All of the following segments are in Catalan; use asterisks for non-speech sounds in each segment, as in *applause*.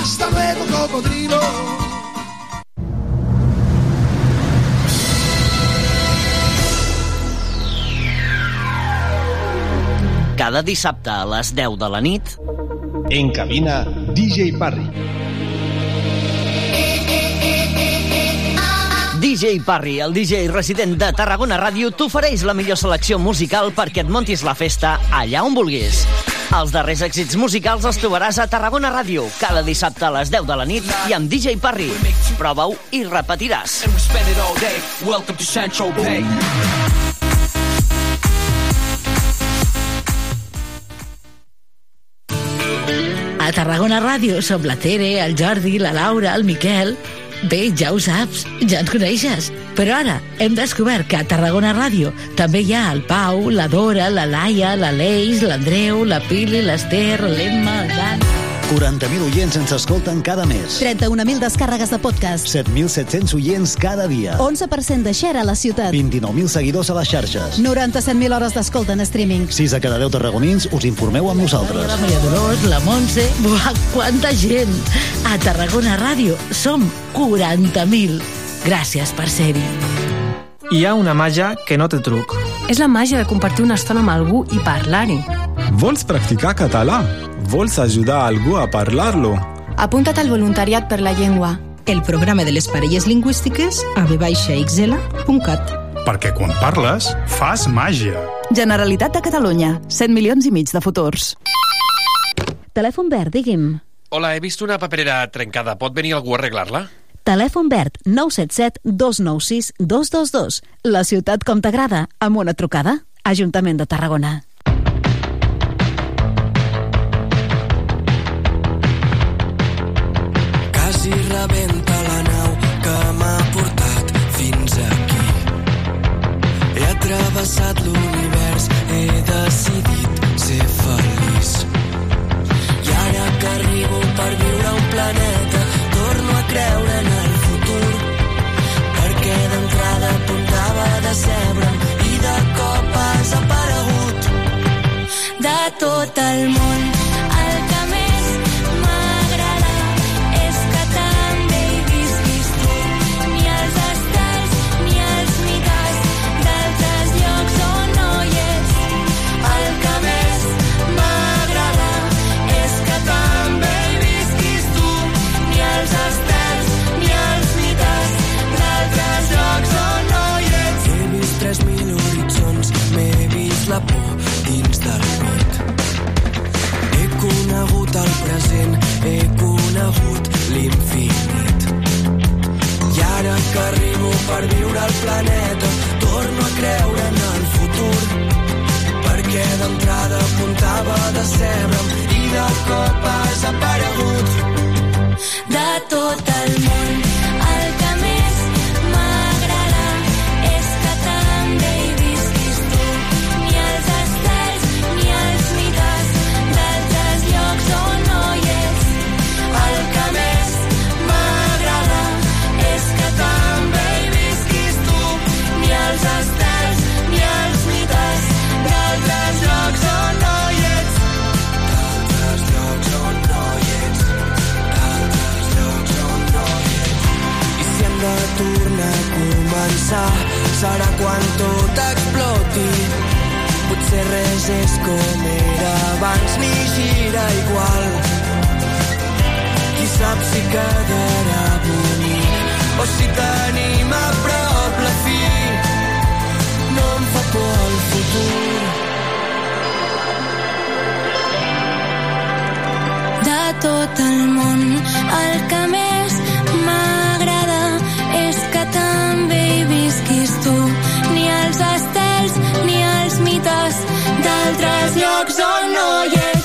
Hasta luego, cocodrilo. Cada dissabte a les 10 de la nit... En cabina, DJ Parry. DJ Parry, el DJ resident de Tarragona Ràdio, t'ofereix la millor selecció musical perquè et montis la festa allà on vulguis. Els darrers èxits musicals els trobaràs a Tarragona Ràdio, cada dissabte a les 10 de la nit i amb DJ Parry. Prova-ho i repetiràs. Welcome to Central Bay. A Tarragona Ràdio som la Tere, el Jordi, la Laura, el Miquel... Bé, ja ho saps, ja ens coneixes. Però ara hem descobert que a Tarragona Ràdio també hi ha el Pau, la Dora, la Laia, la Leix, l'Andreu, la Pili, l'Ester, l'Emma, el Dan... 40.000 oients ens escolten cada mes. 31.000 descàrregues de podcast. 7.700 oients cada dia. 11% de share a la ciutat. 29.000 seguidors a les xarxes. 97.000 hores d'escolta en streaming. 6 de cada 10 tarragonins us informeu amb nosaltres. La Maria Dolors, la Montse... Buah, quanta gent! A Tarragona Ràdio som 40.000. Gràcies per ser-hi. Hi ha una màgia que no té truc. És la màgia de compartir una estona amb algú i parlar-hi. Vols practicar català? Vols ajudar algú a parlar-lo? Apunta't al voluntariat per la llengua. El programa de les parelles lingüístiques a vxl.cat. Perquè quan parles, fas màgia. Generalitat de Catalunya. 100 milions i mig de futurs. Telèfon verd, digui'm. Hola, he vist una paperera trencada. Pot venir algú a arreglar-la? Telèfon verd 977 296 222. La ciutat com t'agrada, amb una trucada. Ajuntament de Tarragona. Planeta. Torno a creure en el futur, perquè d'entrada apuntava a decebre'm i de cop has aparegut. De tot el món, conegut el present, he conegut l'infinit. I ara que arribo per viure al planeta, torno a creure en el futur. Perquè d'entrada apuntava a decebre'm i de cop has aparegut. De tot el món, començar, serà quan tot exploti. Potser res és com era abans ni gira igual. Qui sap si quedarà bonic o si tenim a prop la fi. No em fa por el futur. De tot el món, el que més m'agrada Els estels ni els mites d'altres llocs on no hi ets.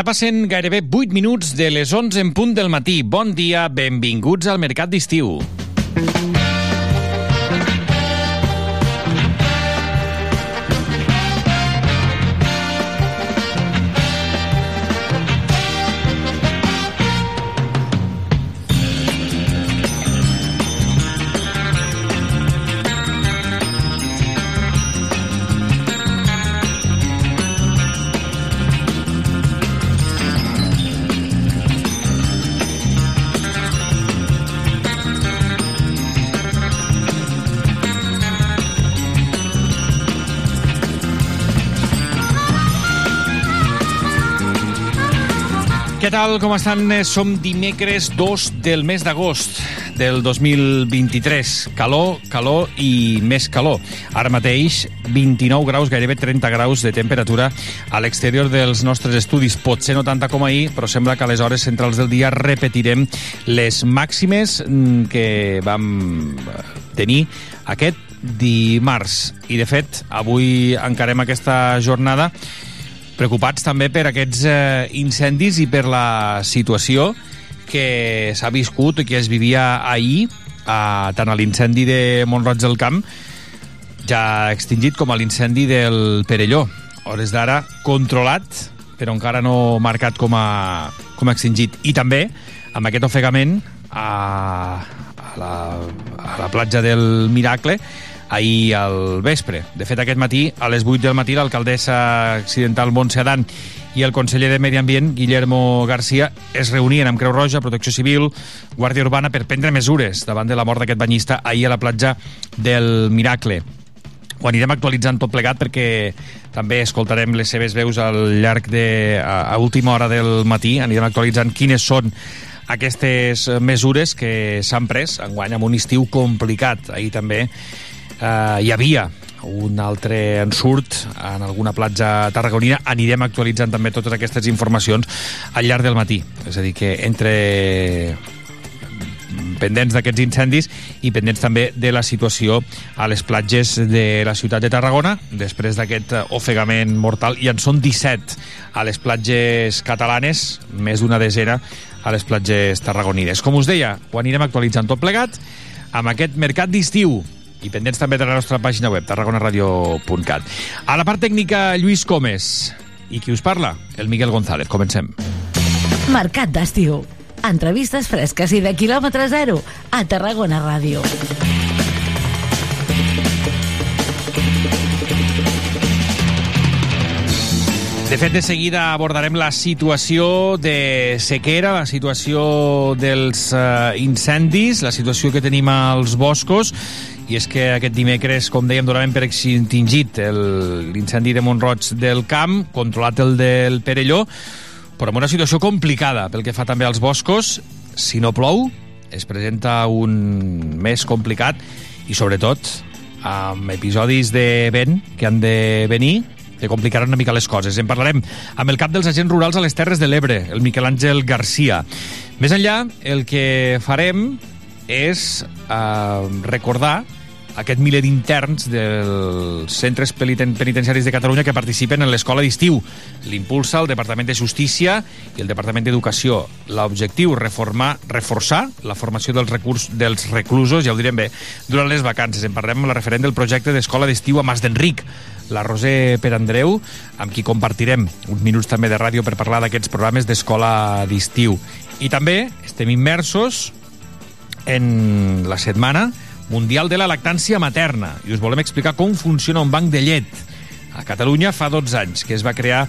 Ara passen gairebé 8 minuts de les 11 en punt del matí. Bon dia, benvinguts al Mercat d'Estiu. Tal, com estan? Eh, Som dimecres 2 del mes d'agost del 2023. Calor, calor i més calor. Ara mateix 29 graus, gairebé 30 graus de temperatura a l'exterior dels nostres estudis. Potser no tanta com ahir, però sembla que a les hores centrals del dia repetirem les màximes mm, que vam eh, tenir aquest dimarts. I, de fet, avui encarem aquesta jornada preocupats també per aquests eh, incendis i per la situació que s'ha viscut i que es vivia ahir, a, tant a l'incendi de Montroig del Camp, ja extingit, com a l'incendi del Perelló. Hores d'ara controlat, però encara no marcat com a, com a extingit. I també amb aquest ofegament a, a, la, a la platja del Miracle, ahir al vespre. De fet, aquest matí, a les 8 del matí, l'alcaldessa accidental Montse Adán i el conseller de Medi Ambient, Guillermo García, es reunien amb Creu Roja, Protecció Civil, Guàrdia Urbana per prendre mesures davant de la mort d'aquest banyista ahir a la platja del Miracle. Ho anirem actualitzant tot plegat perquè també escoltarem les seves veus al llarg de... a, a última hora del matí. Anirem actualitzant quines són aquestes mesures que s'han pres enguany amb un estiu complicat. Ahir també eh, hi havia un altre ensurt en alguna platja tarragonina. Anirem actualitzant també totes aquestes informacions al llarg del matí. És a dir, que entre pendents d'aquests incendis i pendents també de la situació a les platges de la ciutat de Tarragona després d'aquest ofegament mortal i en són 17 a les platges catalanes, més d'una desena a les platges tarragonines. Com us deia, ho anirem actualitzant tot plegat amb aquest mercat d'estiu i pendents també de la nostra pàgina web, tarragonaradio.cat. A la part tècnica, Lluís Comes. I qui us parla? El Miguel González. Comencem. Mercat d'estiu. Entrevistes fresques i de quilòmetre zero a Tarragona Ràdio. De fet, de seguida abordarem la situació de sequera, la situació dels uh, incendis, la situació que tenim als boscos, i és que aquest dimecres, com dèiem, donàvem per extingit l'incendi de Montroig del Camp, controlat el del Perelló, però amb una situació complicada pel que fa també als boscos. Si no plou, es presenta un mes complicat i, sobretot, amb episodis de vent que han de venir que complicaran una mica les coses. En parlarem amb el cap dels agents rurals a les Terres de l'Ebre, el Miquel Àngel Garcia. Més enllà, el que farem és eh, recordar aquest miler d'interns dels centres peniten- penitenciaris de Catalunya que participen en l'escola d'estiu. L'impulsa el Departament de Justícia i el Departament d'Educació. L'objectiu, reformar, reforçar la formació dels, recurs, dels reclusos, ja ho direm bé, durant les vacances. En parlem amb la referent del projecte d'escola d'estiu a Mas d'Enric, la Roser Perandreu, amb qui compartirem uns minuts també de ràdio per parlar d'aquests programes d'escola d'estiu. I també estem immersos en la setmana mundial de la lactància materna i us volem explicar com funciona un banc de llet. A Catalunya fa 12 anys que es va crear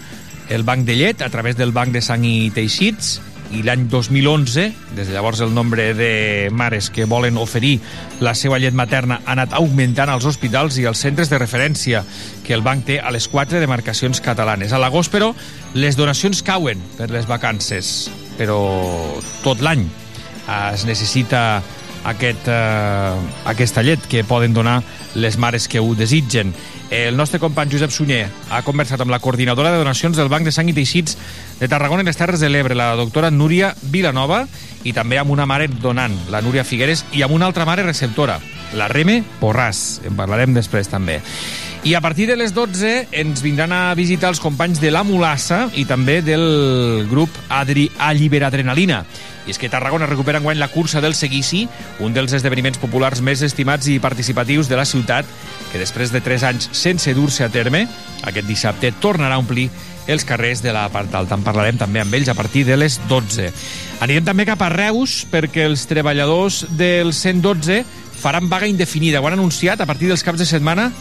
el banc de llet a través del banc de sang i teixits i l'any 2011, des de llavors el nombre de mares que volen oferir la seva llet materna ha anat augmentant als hospitals i als centres de referència que el banc té a les quatre demarcacions catalanes. A l'agost, però, les donacions cauen per les vacances, però tot l'any es necessita aquest, eh, aquesta llet que poden donar les mares que ho desitgen. El nostre company Josep Sunyer ha conversat amb la coordinadora de donacions del Banc de Sang i Teixits de Tarragona i les Terres de l'Ebre, la doctora Núria Vilanova, i també amb una mare donant, la Núria Figueres, i amb una altra mare receptora, la Reme Porràs. En parlarem després també. I a partir de les 12 ens vindran a visitar els companys de la Mulassa i també del grup Adri Alliberadrenalina. I és que Tarragona recupera enguany la cursa del seguici, un dels esdeveniments populars més estimats i participatius de la ciutat, que després de 3 anys sense dur-se a terme, aquest dissabte tornarà a omplir els carrers de la part alta. En parlarem també amb ells a partir de les 12. Anirem també cap a Reus perquè els treballadors del 112 faran vaga indefinida. Ho han anunciat a partir dels caps de setmana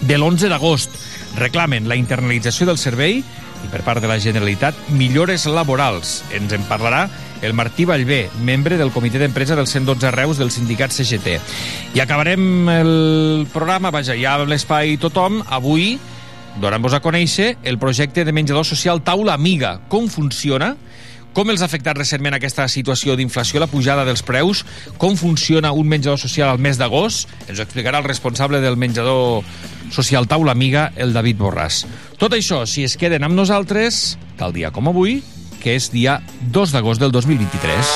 de l'11 d'agost. Reclamen la internalització del servei i per part de la Generalitat millores laborals. Ens en parlarà el Martí Vallvé, membre del comitè d'empresa del 112 Reus del sindicat CGT. I acabarem el programa, vaja, ja l'espai tothom, avui donant-vos a conèixer el projecte de menjador social Taula Amiga. Com funciona? Com els ha afectat recentment aquesta situació d'inflació, la pujada dels preus? Com funciona un menjador social al mes d'agost? Ens ho explicarà el responsable del menjador social Taula Amiga, el David Borràs. Tot això, si es queden amb nosaltres, tal dia com avui, que és dia 2 d'agost del 2023.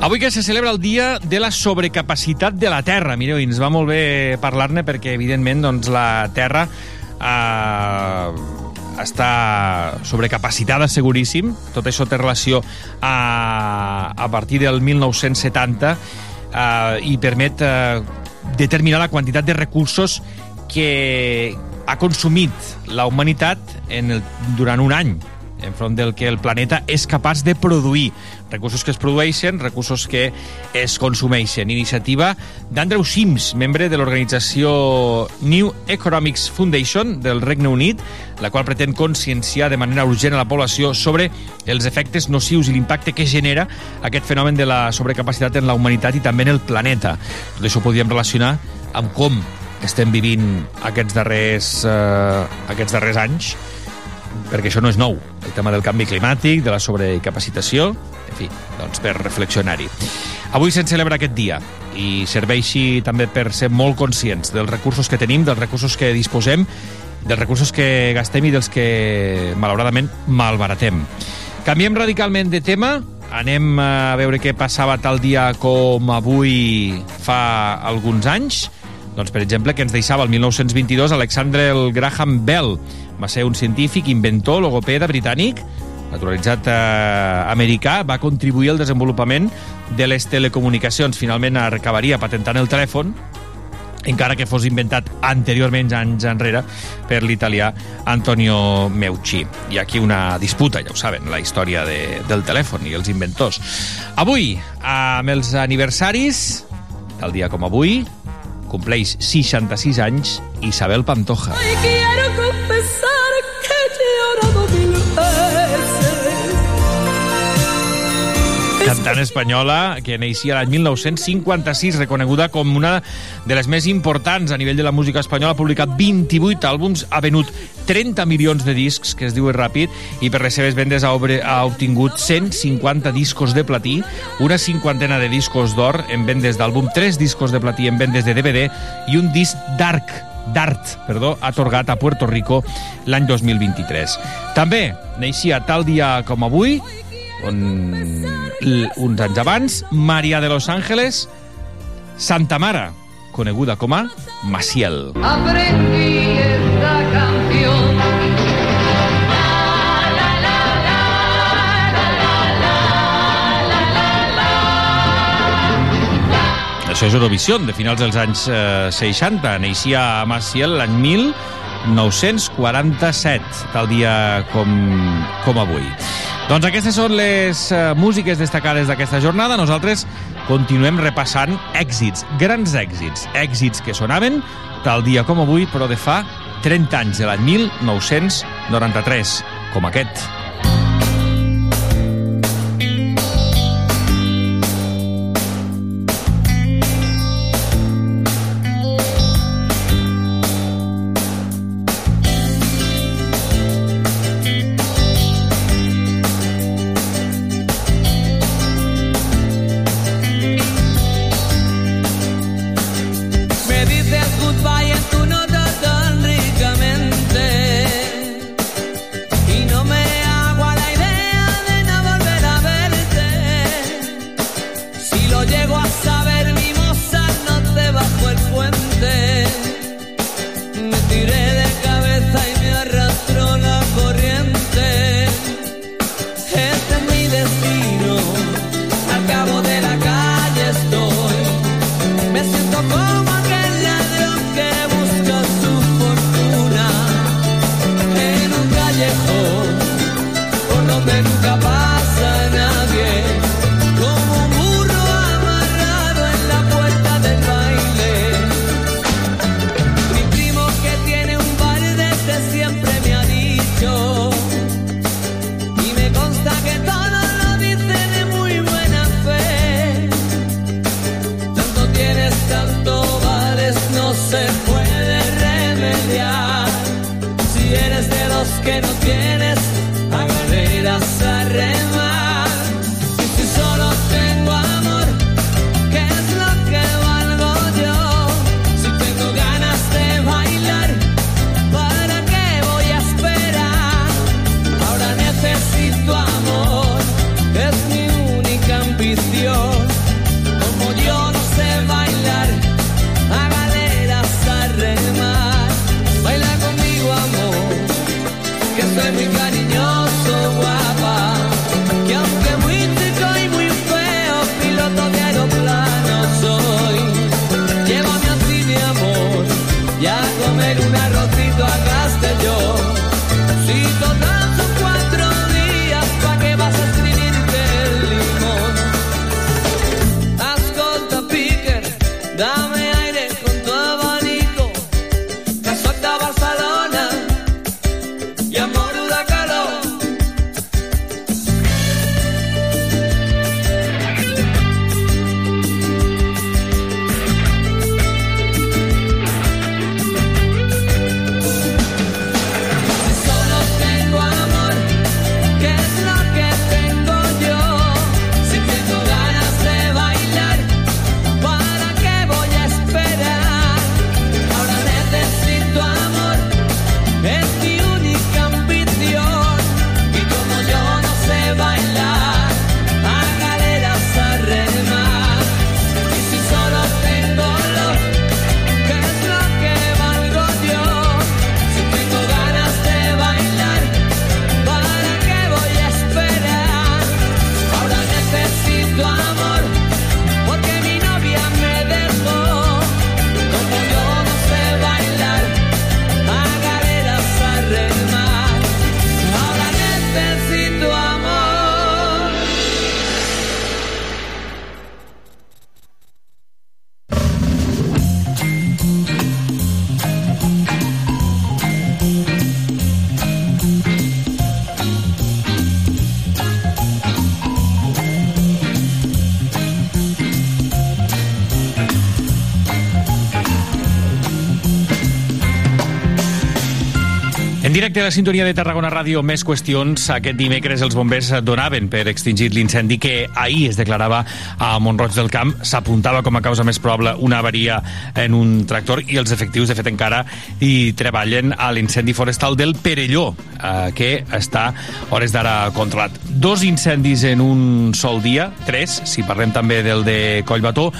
Avui que se celebra el dia de la sobrecapacitat de la Terra. Mireu, ens va molt bé parlar-ne perquè, evidentment, doncs, la Terra eh, està sobrecapacitada, seguríssim. Tot això té relació a, a partir del 1970 eh, i permet eh, determinar la quantitat de recursos que ha consumit la humanitat en el, durant un any enfront del que el planeta és capaç de produir. Recursos que es produeixen, recursos que es consumeixen. Iniciativa d'Andrew Sims, membre de l'organització New Economics Foundation del Regne Unit, la qual pretén conscienciar de manera urgent a la població sobre els efectes nocius i l'impacte que genera aquest fenomen de la sobrecapacitat en la humanitat i també en el planeta. Tot això ho podríem relacionar amb com estem vivint aquests darrers, eh, aquests darrers anys, perquè això no és nou. El tema del canvi climàtic, de la sobrecapacitació, en fi, doncs per reflexionar-hi. Avui se'n celebra aquest dia i serveixi també per ser molt conscients dels recursos que tenim, dels recursos que disposem, dels recursos que gastem i dels que, malauradament, malbaratem. Canviem radicalment de tema, anem a veure què passava tal dia com avui fa alguns anys. Doncs, per exemple, que ens deixava el 1922 Alexander Graham Bell. Va ser un científic, inventor, logopeda britànic, naturalitzat eh, americà, va contribuir al desenvolupament de les telecomunicacions. Finalment acabaria patentant el telèfon, encara que fos inventat anteriorment, anys enrere, per l'italià Antonio Meucci. Hi ha aquí una disputa, ja ho saben, la història de, del telèfon i els inventors. Avui, amb els aniversaris, tal dia com avui, compleix 66 anys Isabel Pantoja. Y quiero confesar cantant espanyola que neixia l'any 1956, reconeguda com una de les més importants a nivell de la música espanyola. Ha publicat 28 àlbums, ha venut 30 milions de discs, que es diu ràpid, i per les seves vendes ha, obre, ha obtingut 150 discos de platí, una cinquantena de discos d'or en vendes d'àlbum, 3 discos de platí en vendes de DVD i un disc d'arc d'art, perdó, atorgat a Puerto Rico l'any 2023. També neixia tal dia com avui, on, uns anys abans, Maria de los Ángeles, Santa Mara, coneguda com a Maciel. Aprendí esta canción. Això és Eurovisió, de finals dels anys eh, 60. Neixia a Maciel l'any 1947, tal dia com, com avui. Doncs aquestes són les eh, músiques destacades d'aquesta jornada. Nosaltres continuem repassant èxits, grans èxits, èxits que sonaven tal dia com avui, però de fa 30 anys, de l'any 1993, com aquest. Directe a la sintonia de Tarragona Ràdio, més qüestions. Aquest dimecres els bombers donaven per extingir l'incendi que ahir es declarava a Montroig del Camp. S'apuntava com a causa més probable una avaria en un tractor i els efectius, de fet, encara hi treballen a l'incendi forestal del Perelló, eh, que està, hores d'ara, controlat. Dos incendis en un sol dia, tres, si parlem també del de Collbató,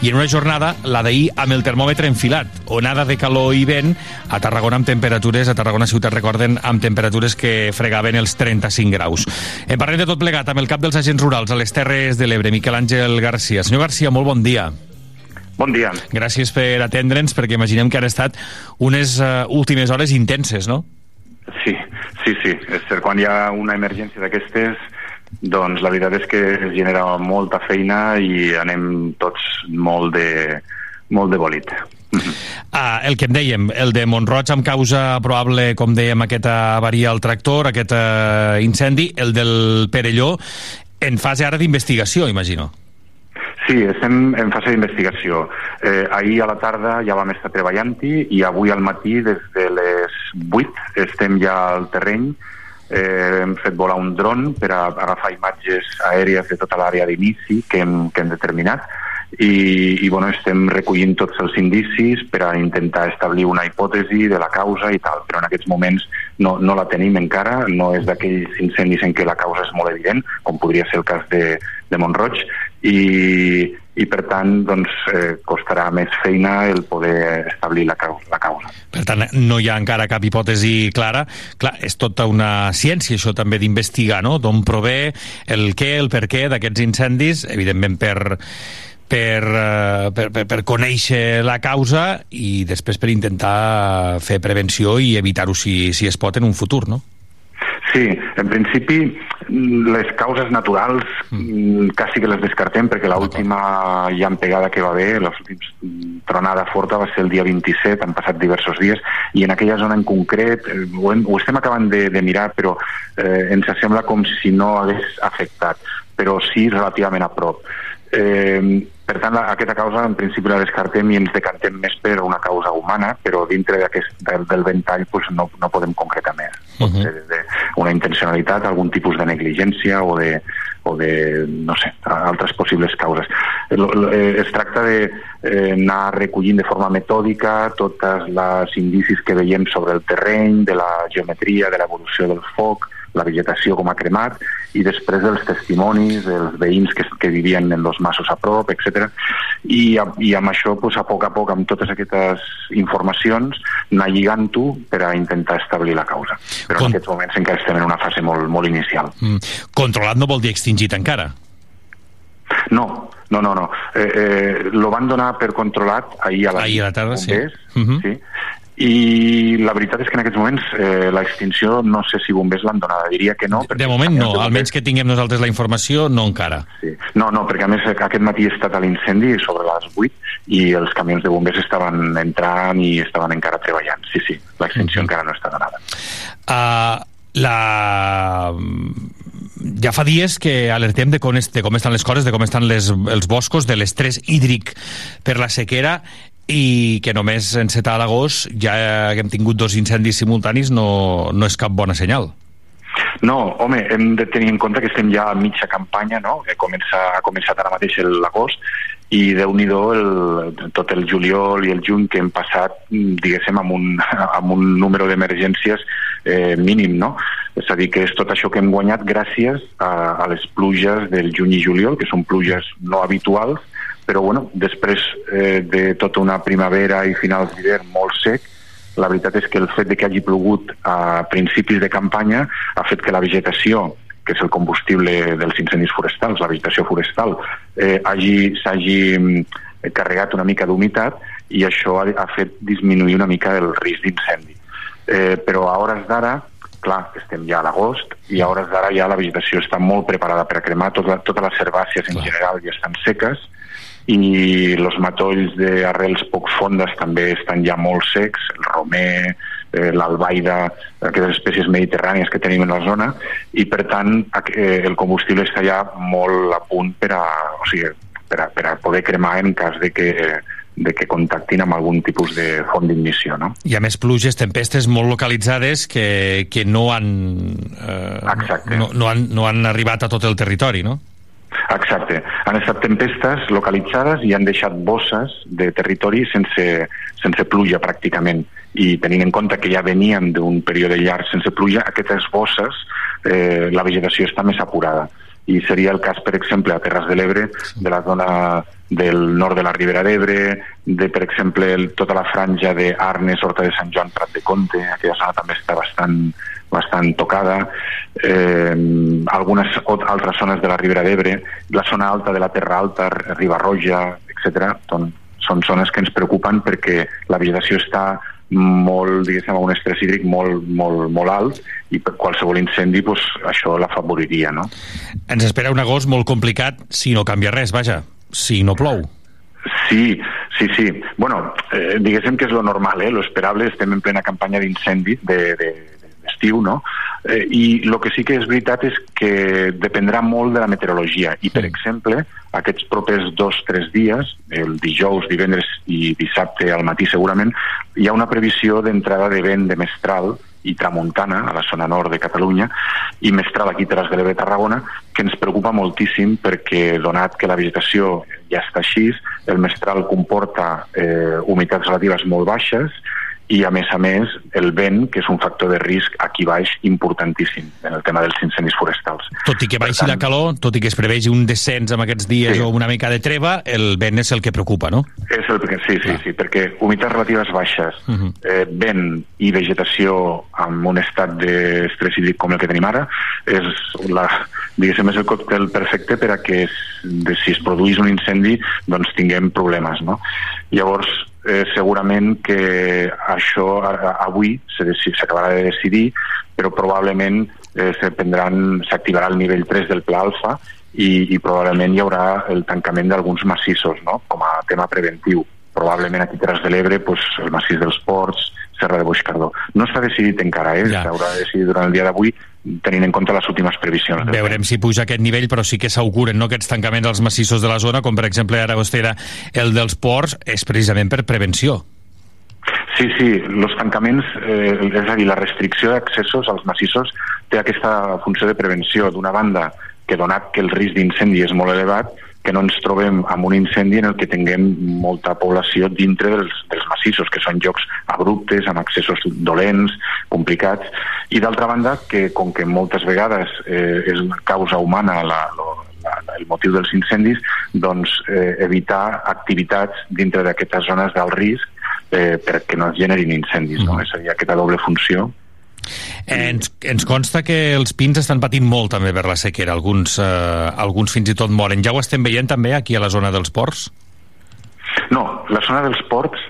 i en una jornada, la d'ahir, amb el termòmetre enfilat. Onada de calor i vent a Tarragona amb temperatures, a Tarragona ciutat recorden, amb temperatures que fregaven els 35 graus. En parlem de tot plegat amb el cap dels agents rurals a les Terres de l'Ebre, Miquel Àngel Garcia. Senyor Garcia, molt bon dia. Bon dia. Gràcies per atendre'ns, perquè imaginem que han estat unes uh, últimes hores intenses, no? Sí, sí, sí. És cert, quan hi ha una emergència d'aquestes, doncs la veritat és que es genera molta feina i anem tots molt de, molt de bolit. Ah, el que em dèiem, el de Montroig amb causa probable, com dèiem, aquesta avaria al tractor, aquest uh, incendi, el del Perelló, en fase ara d'investigació, imagino. Sí, estem en fase d'investigació. Eh, ahir a la tarda ja vam estar treballant-hi i avui al matí, des de les 8, estem ja al terreny. Eh, hem fet volar un dron per a agafar imatges aèries de tota l'àrea d'inici que, hem, que hem determinat i, i bueno, estem recollint tots els indicis per a intentar establir una hipòtesi de la causa i tal, però en aquests moments no, no la tenim encara, no és d'aquells incendis en què la causa és molt evident, com podria ser el cas de, de Montroig, i, i per tant doncs, eh, costarà més feina el poder establir la la causa. Per tant, no hi ha encara cap hipòtesi clara. Clar, és tota una ciència això també d'investigar, no? D'on prové el què, el per què d'aquests incendis, evidentment per per, uh, per, per, per conèixer la causa i després per intentar fer prevenció i evitar-ho si, si es pot en un futur, no? Sí, en principi les causes naturals mm. quasi que les descartem perquè l'última llampegada que va haver, l'última tronada forta va ser el dia 27, han passat diversos dies i en aquella zona en concret eh, ho, hem, ho estem acabant de, de mirar però eh, ens sembla com si no hagués afectat però sí relativament a prop. Eh, per tant, la, aquesta causa en principi la descartem i ens decantem més per una causa humana, però dintre del, del ventall pues, no, no podem concretar més. Uh -huh. de, de una intencionalitat, algun tipus de negligència o de, o de no sé, altres possibles causes. Eh, es tracta de eh, anar recollint de forma metòdica tots els indicis que veiem sobre el terreny, de la geometria, de l'evolució del foc, la vegetació com ha cremat i després els testimonis dels veïns que, que vivien en els massos a prop, etc. I, i amb això, pues, a poc a poc, amb totes aquestes informacions, anar lligant-ho per a intentar establir la causa. Però Com... en aquests moments encara estem en una fase molt, molt inicial. Mm. Controlat no vol dir extingit encara? No, no, no, no. Eh, eh, lo van donar per controlat ahir a la, ahir a la tarda, sí. Uh -huh. sí i la veritat és que en aquests moments eh, l'extinció no sé si bombers l'han donada, diria que no. De moment no, almenys que tinguem nosaltres la informació, no encara. Sí. No, no, perquè a més aquest matí he estat a l'incendi sobre les 8 i els camions de bombers estaven entrant i estaven encara treballant. Sí, sí, l'extinció mm -hmm. encara no està donada. Uh, la ja fa dies que alertem de com, de com estan les coses, de com estan les, els boscos, de l'estrès hídric per la sequera i que només en a l'agost ja hem tingut dos incendis simultanis no, no és cap bona senyal. No, home, hem de tenir en compte que estem ja a mitja campanya, no? que comença, ha començat ara mateix l'agost, i déu nhi el, tot el juliol i el juny que hem passat, diguéssim, amb un, *laughs* amb un número d'emergències eh, mínim, no? És a dir, que és tot això que hem guanyat gràcies a, a les pluges del juny i juliol, que són pluges no habituals, però bueno, després eh, de tota una primavera i finals d'hivern molt sec, la veritat és que el fet de que hagi plogut a principis de campanya ha fet que la vegetació que és el combustible dels incendis forestals, la vegetació forestal, eh, s'hagi mm, carregat una mica d'humitat i això ha, ha fet disminuir una mica el risc d'incendi. Eh, però a hores d'ara, clar, estem ja a l'agost i a hores d'ara ja la vegetació està molt preparada per a cremar, tota, totes les herbàcies en general ja estan seques i els matolls d'arrels poc fondes també estan ja molt secs, el romer, eh, l'albaida, aquestes espècies mediterrànies que tenim en la zona, i per tant eh, el combustible està ja molt a punt per a, o sigui, per a, per a poder cremar en cas de que de que contactin amb algun tipus de font d'ignició. No? I a més pluges, tempestes molt localitzades que, que no han... Eh, Exacte. No, no, han, no han arribat a tot el territori, no? Exacte. Han estat tempestes localitzades i han deixat bosses de territori sense, sense pluja pràcticament. I tenint en compte que ja venien d'un període llarg sense pluja, aquestes bosses, eh, la vegetació està més apurada. I seria el cas, per exemple, a Terres de l'Ebre, de la zona del nord de la Ribera d'Ebre, de, per exemple, el, tota la franja d'Arnes, Horta de Sant Joan, Prat de Comte, aquella zona també està bastant, bastant tocada, eh, algunes altres zones de la Ribera d'Ebre, la zona alta de la Terra Alta, Ribarroja, etc. Doncs són zones que ens preocupen perquè la vegetació està molt, diguéssim, a un estrès hídric molt, molt, molt alt i per qualsevol incendi doncs, això l'afavoriria, no? Ens espera un agost molt complicat si no canvia res, vaja, si no plou. Sí, sí, sí. Bueno, eh, diguéssim que és lo normal, eh? lo esperable, estem en plena campanya d'incendi de, de, d'estiu, no? Eh, I el que sí que és veritat és que dependrà molt de la meteorologia. I, per exemple, aquests propers dos, tres dies, el dijous, divendres i dissabte al matí segurament, hi ha una previsió d'entrada de vent de mestral i tramuntana a la zona nord de Catalunya i mestral aquí a Terres de l'Ebre Tarragona que ens preocupa moltíssim perquè donat que la vegetació ja està així el mestral comporta eh, humitats relatives molt baixes i a més a més el vent, que és un factor de risc aquí baix importantíssim en el tema dels incendis forestals. Tot i que baixi la calor, tot i que es prevegi un descens en aquests dies sí. o una mica de treva, el vent és el que preocupa, no? És el que, sí, sí, sí, perquè humitats relatives baixes, uh -huh. eh, vent i vegetació amb un estat d'estrès hídric com el que tenim ara, és la, diguéssim, és el còctel perfecte per a que de, si es produís un incendi doncs tinguem problemes, no? Llavors, eh, segurament que això avui s'acabarà de decidir, però probablement eh, s'activarà el nivell 3 del pla alfa i, i probablement hi haurà el tancament d'alguns massissos no? com a tema preventiu. Probablement aquí Terres de l'Ebre pues, el massís dels Ports, Serra de Boixcardó. No està decidit encara, eh? Ja. s'haurà de decidir durant el dia d'avui tenint en compte les últimes previsions. Veurem si puja aquest nivell, però sí que s'auguren no, aquests tancaments als massissos de la zona, com per exemple ara vostè era el dels ports, és precisament per prevenció. Sí, sí, els tancaments, eh, és a dir, la restricció d'accessos als massissos té aquesta funció de prevenció. D'una banda, que donat que el risc d'incendi és molt elevat, que no ens trobem amb un incendi en el que tinguem molta població dintre dels, dels massissos, que són llocs abruptes, amb accessos dolents, complicats, i d'altra banda, que com que moltes vegades eh, és una causa humana la, lo- la, el motiu dels incendis, doncs eh, evitar activitats dintre d'aquestes zones d'alt risc eh, perquè no es generin incendis. No? És a dir, aquesta doble funció Ens, ens consta que els pins estan patint molt també per la sequera, alguns, eh, alguns fins i tot moren. Ja ho estem veient també aquí a la zona dels ports? No, la zona dels ports,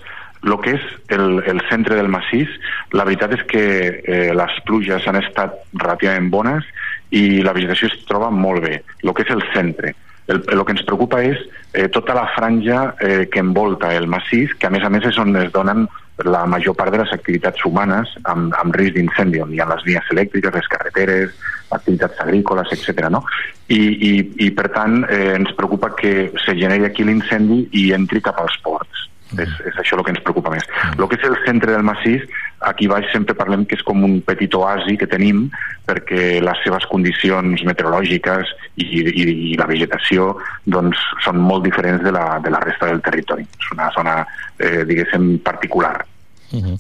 el que és el, el centre del massís, la veritat és que eh, les pluges han estat relativament bones i la vegetació es troba molt bé. El que és el centre. El, el que ens preocupa és eh, tota la franja eh, que envolta el massís, que a més a més és on es donen la major part de les activitats humanes amb, amb risc d'incendi, on hi ha les vies elèctriques, les carreteres, activitats agrícoles, etc. No? I, i, I, per tant, eh, ens preocupa que se generi aquí l'incendi i entri cap als ports. És, és això el que ens preocupa més. El que és el centre del massís, aquí baix sempre parlem que és com un petit oasi que tenim perquè les seves condicions meteorològiques i, i, i la vegetació doncs, són molt diferents de la, de la resta del territori. És una zona, eh, diguéssim, particular. Uh -huh.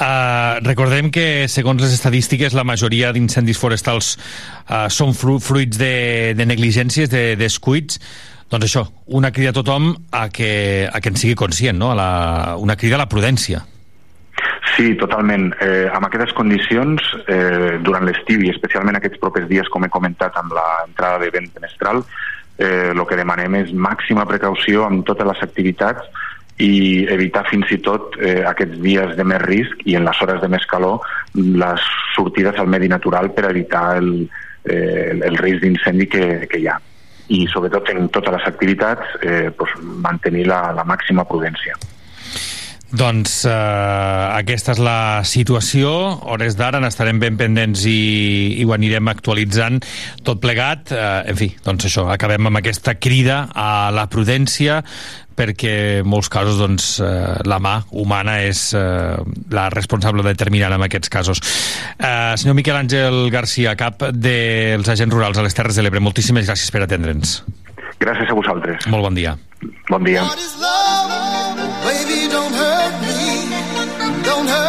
Uh, recordem que, segons les estadístiques, la majoria d'incendis forestals uh, són fru fruits de, de negligències, de descuits. Doncs això, una crida a tothom a que, a que en sigui conscient, no? a la, una crida a la prudència. Sí, totalment. Eh, amb aquestes condicions, eh, durant l'estiu i especialment aquests propers dies, com he comentat amb l'entrada de vent menestral, eh, que demanem és màxima precaució amb totes les activitats i evitar fins i tot eh, aquests dies de més risc i en les hores de més calor les sortides al medi natural per evitar el, eh, el risc d'incendi que, que hi ha i sobretot en totes les activitats eh, doncs, mantenir la, la màxima prudència. Doncs eh, aquesta és la situació. Hores d'ara n'estarem ben pendents i, i ho anirem actualitzant tot plegat. Eh, en fi, doncs això, acabem amb aquesta crida a la prudència perquè en molts casos doncs, eh, la mà humana és eh, la responsable determinant en aquests casos. Eh, senyor Miquel Àngel Garcia, cap dels agents rurals a les Terres de l'Ebre, moltíssimes gràcies per atendre'ns. Gràcies a vosaltres. Molt bon dia. Bon dia. Baby, don't hurt me, don't hurt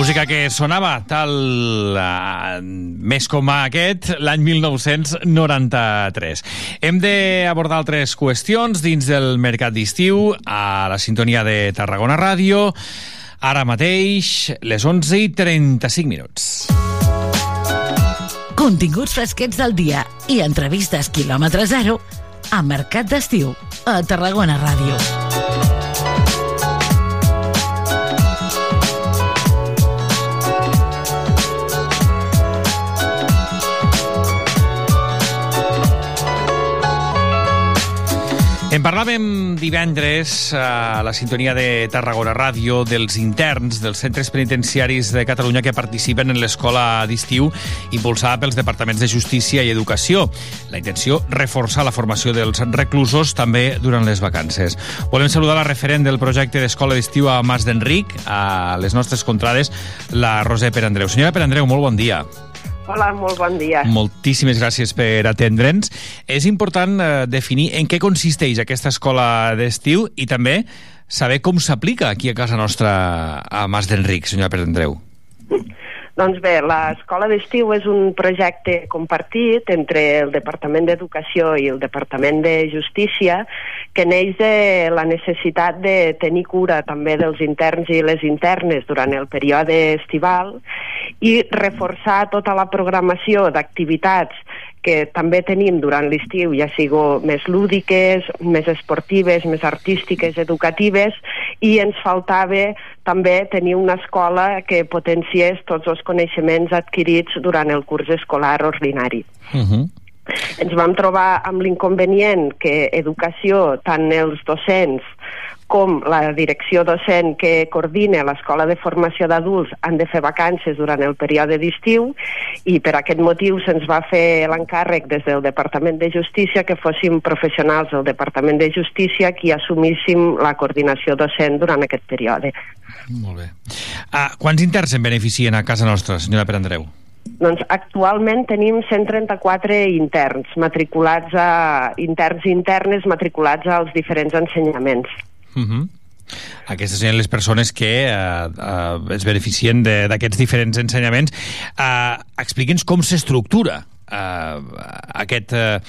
Música que sonava tal uh, més com aquest l'any 1993. Hem d'abordar altres qüestions dins del mercat d'estiu a la sintonia de Tarragona Ràdio. Ara mateix, les 11 i 35 minuts. continguts fresquets del dia i entrevistes quilòmetre zero a Mercat d'Estiu, a Tarragona Ràdio. En parlàvem divendres a la sintonia de Tarragona Ràdio dels interns dels centres penitenciaris de Catalunya que participen en l'escola d'estiu impulsada pels departaments de Justícia i Educació. La intenció, reforçar la formació dels reclusos també durant les vacances. Volem saludar la referent del projecte d'escola d'estiu a Mas d'Enric, a les nostres contrades, la Roser Perandreu. Senyora Perandreu, molt bon dia. Hola, molt bon dia. Moltíssimes gràcies per atendre'ns. És important eh, definir en què consisteix aquesta escola d'estiu i també saber com s'aplica aquí a casa nostra a Mas d'Enric, senyora Perandreu. *laughs* Doncs bé, l'escola d'estiu és un projecte compartit entre el Departament d'Educació i el Departament de Justícia que neix de la necessitat de tenir cura també dels interns i les internes durant el període estival i reforçar tota la programació d'activitats que també tenim durant l'estiu, ja sigo més lúdiques, més esportives, més artístiques, educatives, i ens faltava també tenir una escola que potenciés tots els coneixements adquirits durant el curs escolar ordinari. Uh -huh. Ens vam trobar amb l'inconvenient que educació, tant els docents com la direcció docent que coordina l'Escola de Formació d'Adults han de fer vacances durant el període d'estiu i per aquest motiu se'ns va fer l'encàrrec des del Departament de Justícia que fóssim professionals del Departament de Justícia qui assumíssim la coordinació docent durant aquest període. Molt bé. Ah, quants interns en beneficien a casa nostra, senyora Perandreu? Doncs actualment tenim 134 interns matriculats a interns internes matriculats als diferents ensenyaments. Uh -huh. Aquestes serien les persones que eh, eh, es beneficien d'aquests diferents ensenyaments. Eh, Expliqui'ns com s'estructura eh, aquest, eh,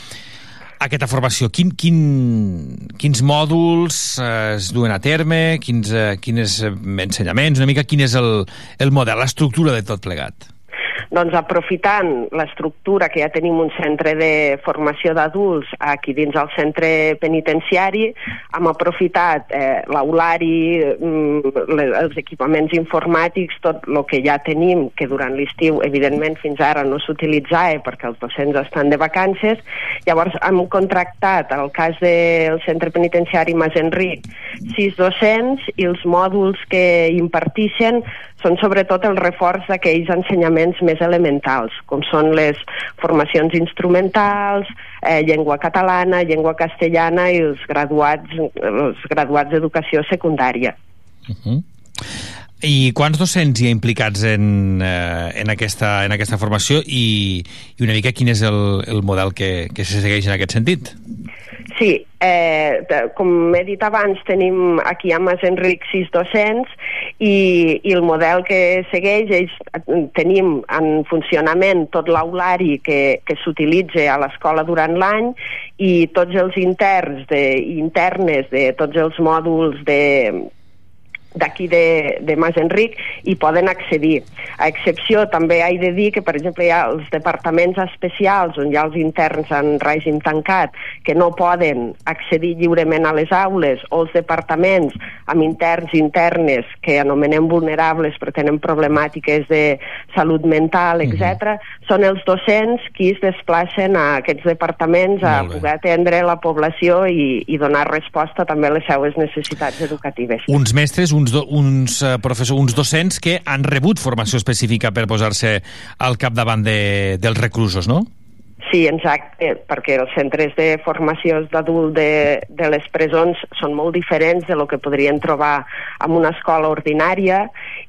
aquesta formació. Quin, quin, quins mòduls eh, es duen a terme, quins, eh, quins ensenyaments, una mica quin és el, el model, l'estructura de tot plegat. Doncs aprofitant l'estructura que ja tenim un centre de formació d'adults aquí dins el centre penitenciari, hem aprofitat eh, l'aulari, mm, els equipaments informàtics, tot el que ja tenim, que durant l'estiu, evidentment, fins ara no s'utilitzava perquè els docents estan de vacances. Llavors hem contractat, al cas del centre penitenciari Mas Enric, sis docents i els mòduls que impartixen són sobretot el reforç d'aquells ensenyaments més elementals, com són les formacions instrumentals, eh, llengua catalana, llengua castellana i els graduats, els graduats d'educació secundària. Uh -huh. I quants docents hi ha implicats en, eh, en, aquesta, en aquesta formació i, i una mica quin és el, el model que, que se segueix en aquest sentit? Sí, eh, com he dit abans, tenim aquí a Mas Enric sis docents i, i el model que segueix és tenim en funcionament tot l'aulari que, que s'utilitza a l'escola durant l'any i tots els interns de, internes de tots els mòduls de, d'aquí de, de Mas Enric i poden accedir. A excepció, també he de dir que, per exemple, hi ha els departaments especials on hi ha els interns en règim tancat que no poden accedir lliurement a les aules o els departaments amb interns i internes que anomenem vulnerables però tenen problemàtiques de salut mental, etc. Són els docents qui es desplacen a aquests departaments a poder atendre la població i, i donar resposta també a les seues necessitats educatives. Uns mestres, uns, do, uns eh, professors, uns docents que han rebut formació específica per posar-se al capdavant de, dels reclusos, no? Sí, exacte, perquè els centres de formació d'adult de, de les presons són molt diferents de lo que podrien trobar en una escola ordinària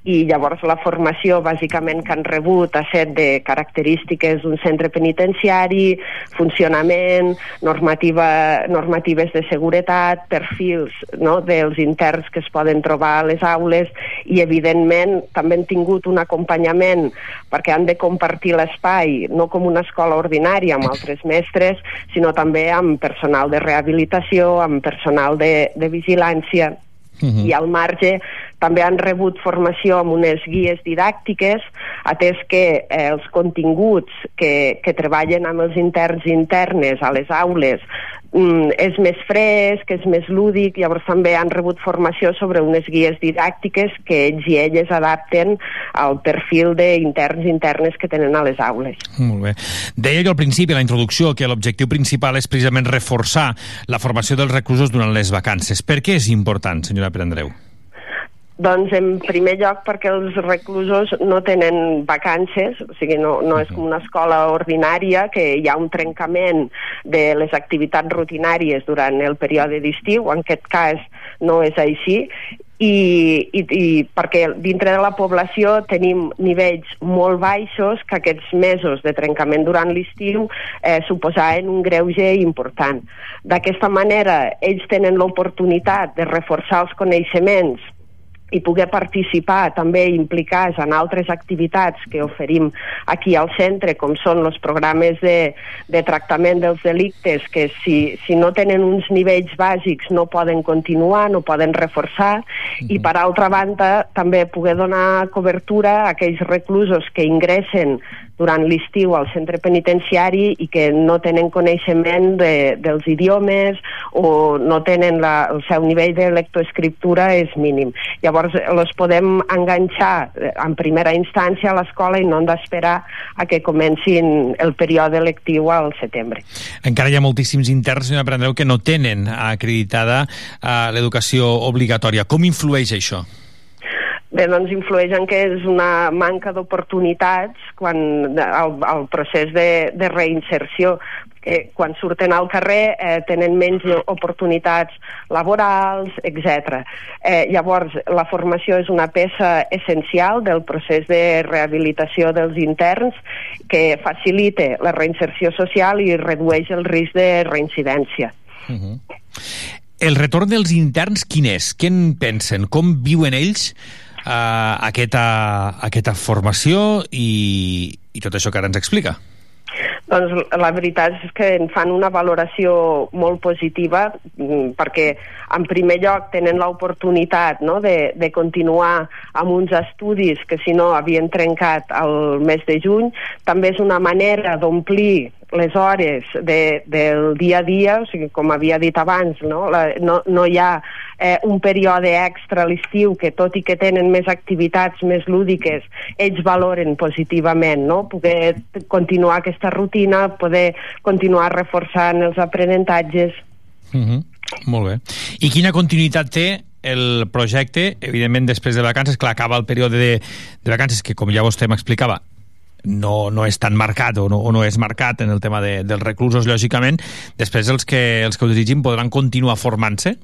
i llavors la formació bàsicament que han rebut ha set de característiques d'un centre penitenciari, funcionament, normativa, normatives de seguretat, perfils no, dels interns que es poden trobar a les aules i evidentment també han tingut un acompanyament perquè han de compartir l'espai no com una escola ordinària amb altres mestres, sinó també amb personal de rehabilitació, amb personal de, de vigilància Mhm. i al marge També han rebut formació amb unes guies didàctiques, atès que eh, els continguts que, que treballen amb els interns i internes a les aules mm, és més fresc, és més lúdic, llavors també han rebut formació sobre unes guies didàctiques que ells i elles adapten al perfil d'interns i internes que tenen a les aules. Molt bé. Deia jo al principi, a la introducció, que l'objectiu principal és precisament reforçar la formació dels reclusos durant les vacances. Per què és important, senyora Perandreu? Doncs en primer lloc perquè els reclusos no tenen vacances, o sigui, no, no és com una escola ordinària que hi ha un trencament de les activitats rutinàries durant el període d'estiu, en aquest cas no és així, i, i, i perquè dintre de la població tenim nivells molt baixos que aquests mesos de trencament durant l'estiu eh, suposaven un greuge important. D'aquesta manera, ells tenen l'oportunitat de reforçar els coneixements i poder participar també implicar en altres activitats que oferim aquí al centre, com són els programes de, de tractament dels delictes, que si, si no tenen uns nivells bàsics no poden continuar, no poden reforçar, i per altra banda també poder donar cobertura a aquells reclusos que ingressen durant l'estiu al centre penitenciari i que no tenen coneixement de, dels idiomes o no tenen la, el seu nivell de lectoescriptura és mínim. Llavors, els podem enganxar eh, en primera instància a l'escola i no hem d'esperar a que comencin el període lectiu al setembre. Encara hi ha moltíssims interns, senyora Prendreu, que no tenen acreditada eh, l'educació obligatòria. Com influeix això? Bé, doncs influeix en que és una manca d'oportunitats quan el, el procés de, de reinserció que quan surten al carrer eh, tenen menys oportunitats laborals, etc. Eh, llavors, la formació és una peça essencial del procés de rehabilitació dels interns que facilita la reinserció social i redueix el risc de reincidència. Uh -huh. El retorn dels interns, quin és? Què en pensen? Com viuen ells eh, aquesta, aquesta formació i, i tot això que ara ens explica? Doncs la veritat és que en fan una valoració molt positiva mm, perquè en primer lloc tenen l'oportunitat no, de, de continuar amb uns estudis que si no havien trencat el mes de juny. També és una manera d'omplir les hores de, del dia a dia, o sigui, com havia dit abans, no, la, no, no hi ha eh, un període extra a l'estiu que tot i que tenen més activitats més lúdiques, ells valoren positivament, no? poder continuar aquesta rutina, poder continuar reforçant els aprenentatges. Uh -huh. Molt bé. I quina continuïtat té el projecte, evidentment després de vacances, clar, acaba el període de, de vacances que, com ja vostè m'explicava, no, no és tan marcat o no, o no és marcat en el tema de, dels reclusos, lògicament, després els que, els que ho desitgin podran continuar formant-se?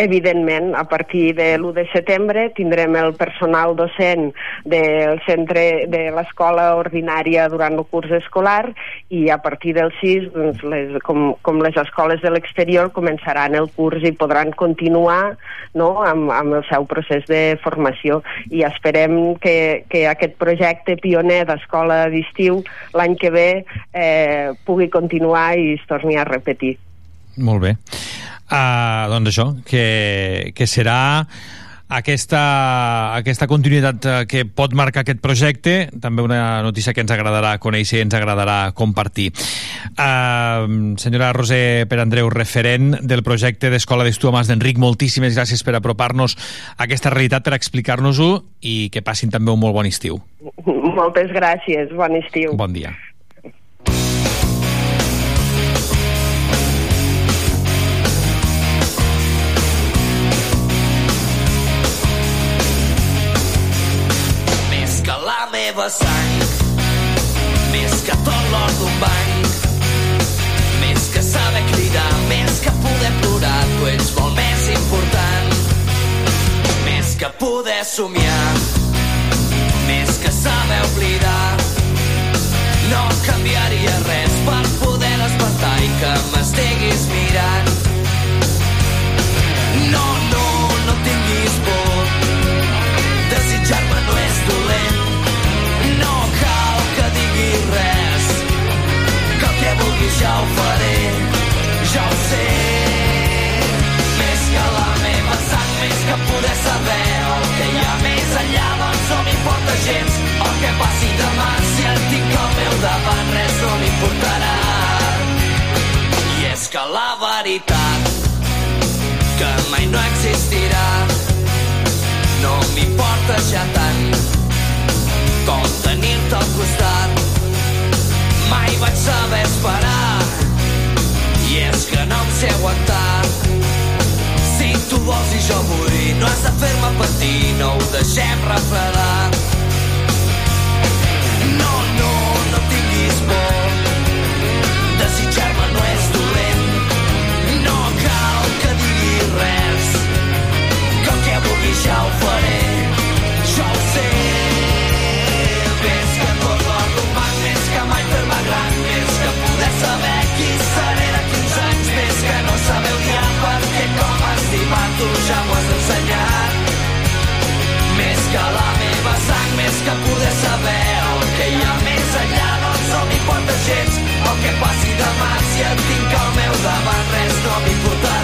Evidentment, a partir de l'1 de setembre tindrem el personal docent del centre de l'escola ordinària durant el curs escolar i a partir del 6, doncs, les, com, com les escoles de l'exterior, començaran el curs i podran continuar no, amb, amb el seu procés de formació. I esperem que, que aquest projecte pioner d'escola d'estiu l'any que ve eh, pugui continuar i es torni a repetir. Molt bé. Uh, doncs això, que, que serà aquesta, aquesta continuïtat eh, que pot marcar aquest projecte, també una notícia que ens agradarà conèixer i ens agradarà compartir. Uh, senyora Roser Perandreu, referent del projecte d'Escola d'Estiu Mas d'Enric, moltíssimes gràcies per apropar-nos a aquesta realitat, per explicar-nos-ho i que passin també un molt bon estiu. Moltes gràcies, bon estiu. Bon dia. Meva sang, més que tot l'or d'un banc, més que saber cridar, més que poder plorar, tu ets molt més important. Més que poder somiar, més que saber oblidar. No canviaria res per poder despertar i que m'estiguis mirant. No, no, no tinguis por, ja ho faré, ja ho sé. Més que la meva sang, més que poder saber el que hi ha més enllà, doncs no m'importa gens el que passi demà. Si et tinc al meu davant, res no m'importarà. I és que la veritat que mai no existirà no m'importa ja tant com tenir-te al costat. Mai vaig saber esperar. I és que no em sé aguantar. Si tu vols i jo vull, no has de fer-me patir, no ho deixem refredar. No, no, no tinguis por, desitjar-me no és dolent, no cal que diguis res, el que vulgui ja ho faré, ja m'ho has ensenyat. Més que la meva sang, més que poder saber el que hi ha més enllà, doncs no m'importa gens el que passi demà, si et tinc al meu davant res no m'importarà.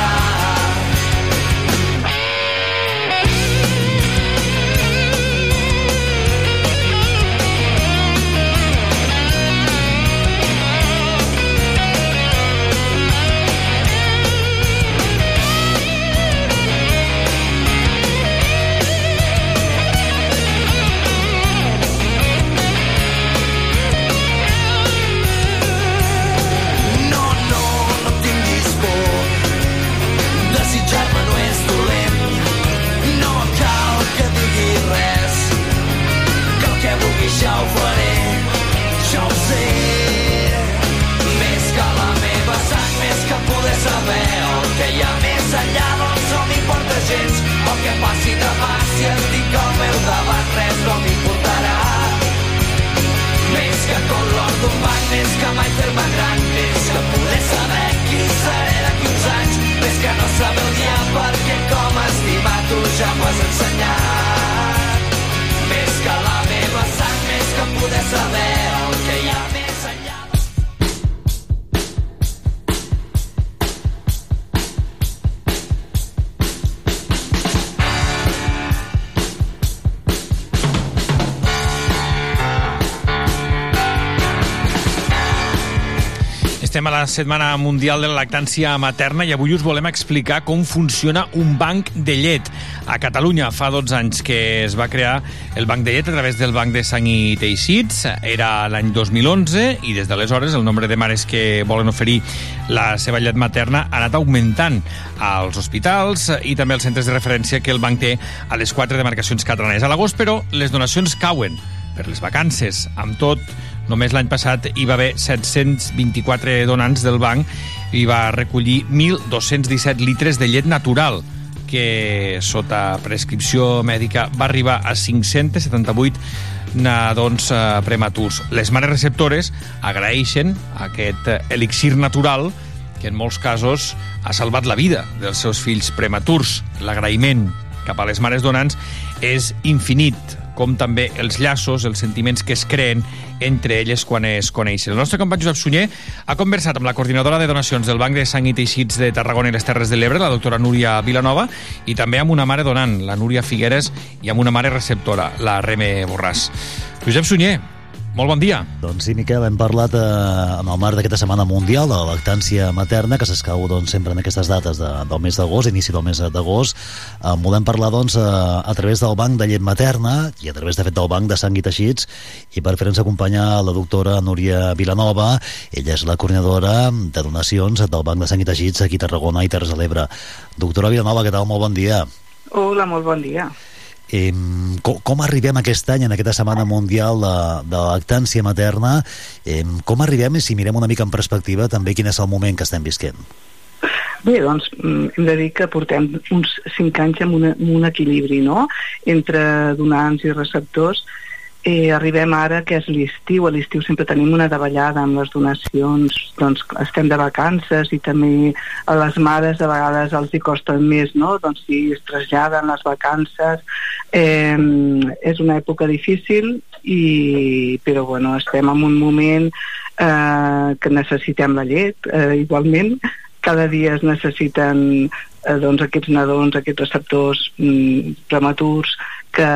Setmana Mundial de la Lactància Materna i avui us volem explicar com funciona un banc de llet. A Catalunya fa 12 anys que es va crear el banc de llet a través del Banc de Sang i Teixits. Era l'any 2011 i des d'aleshores el nombre de mares que volen oferir la seva llet materna ha anat augmentant als hospitals i també als centres de referència que el banc té a les quatre demarcacions catalanes. A l'agost, però, les donacions cauen per les vacances. Amb tot, només l'any passat hi va haver 724 donants del banc i va recollir 1.217 litres de llet natural que sota prescripció mèdica va arribar a 578 nadons eh, prematurs. Les mares receptores agraeixen aquest eh, elixir natural que en molts casos ha salvat la vida dels seus fills prematurs. L'agraïment cap a les mares donants és infinit, com també els llaços, els sentiments que es creen entre elles quan es coneixen. El nostre company Josep Sunyer ha conversat amb la coordinadora de donacions del Banc de Sang i Teixits de Tarragona i les Terres de l'Ebre, la doctora Núria Vilanova, i també amb una mare donant, la Núria Figueres, i amb una mare receptora, la Reme Borràs. Josep Sunyer, molt bon dia. Doncs sí, Miquel, hem parlat eh, en el marc d'aquesta Setmana Mundial de la lactància materna, que s'escau doncs, sempre en aquestes dates de, del mes d'agost, inici del mes d'agost. Eh, volem parlar doncs, eh, a través del Banc de Llet Materna i a través, de fet, del Banc de Sang i Teixits, i per fer-nos acompanyar la doctora Núria Vilanova. Ella és la coordinadora de donacions del Banc de Sang i Teixits aquí a Tarragona i Terres de l'Ebre. Doctora Vilanova, què tal? Molt bon dia. Hola, molt bon dia. Eh, com, com arribem aquest any en aquesta Setmana Mundial de, de la lactància materna? Eh, com arribem, i si mirem una mica en perspectiva, també quin és el moment que estem visquent? Bé, doncs mm, hem de dir que portem uns 5 anys amb, una, amb un equilibri no? entre donants i receptors. Eh, arribem ara que és l'estiu, a l'estiu sempre tenim una davallada amb les donacions, doncs estem de vacances i també a les mares a vegades els hi costa més, no? Doncs si es traslladen les vacances, eh, és una època difícil i, però bueno, estem en un moment eh, que necessitem la llet, eh, igualment, cada dia es necessiten eh, doncs aquests nadons, aquests receptors mm, prematurs que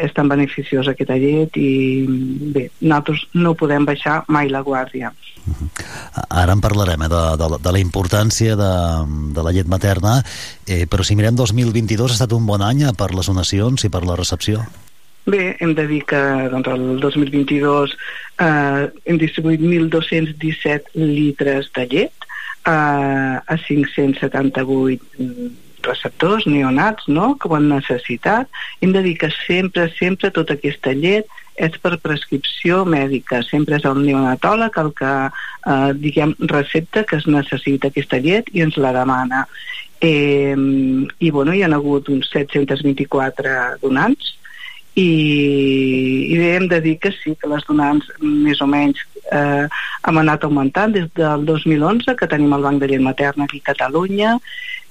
és tan beneficiós aquesta llet i bé, nosaltres no podem baixar mai la guàrdia. Ara en parlarem eh, de, de, la- de la importància de, de la llet materna, eh, però si mirem 2022 ha estat un bon any per les donacions i per la recepció. Bé, hem de dir que doncs, el 2022 eh, hem distribuït 1.217 litres de llet eh, a 578 mm, receptors neonats no? que ho han necessitat. Hem de dir que sempre, sempre tota aquesta llet és per prescripció mèdica. Sempre és el neonatòleg el que, eh, diguem, recepta que es necessita aquesta llet i ens la demana. Eh, I, bueno, hi ha hagut uns 724 donants i, i hem de dir que sí, que les donants més o menys eh, hem anat augmentant des del 2011 que tenim el Banc de Llet Materna aquí a Catalunya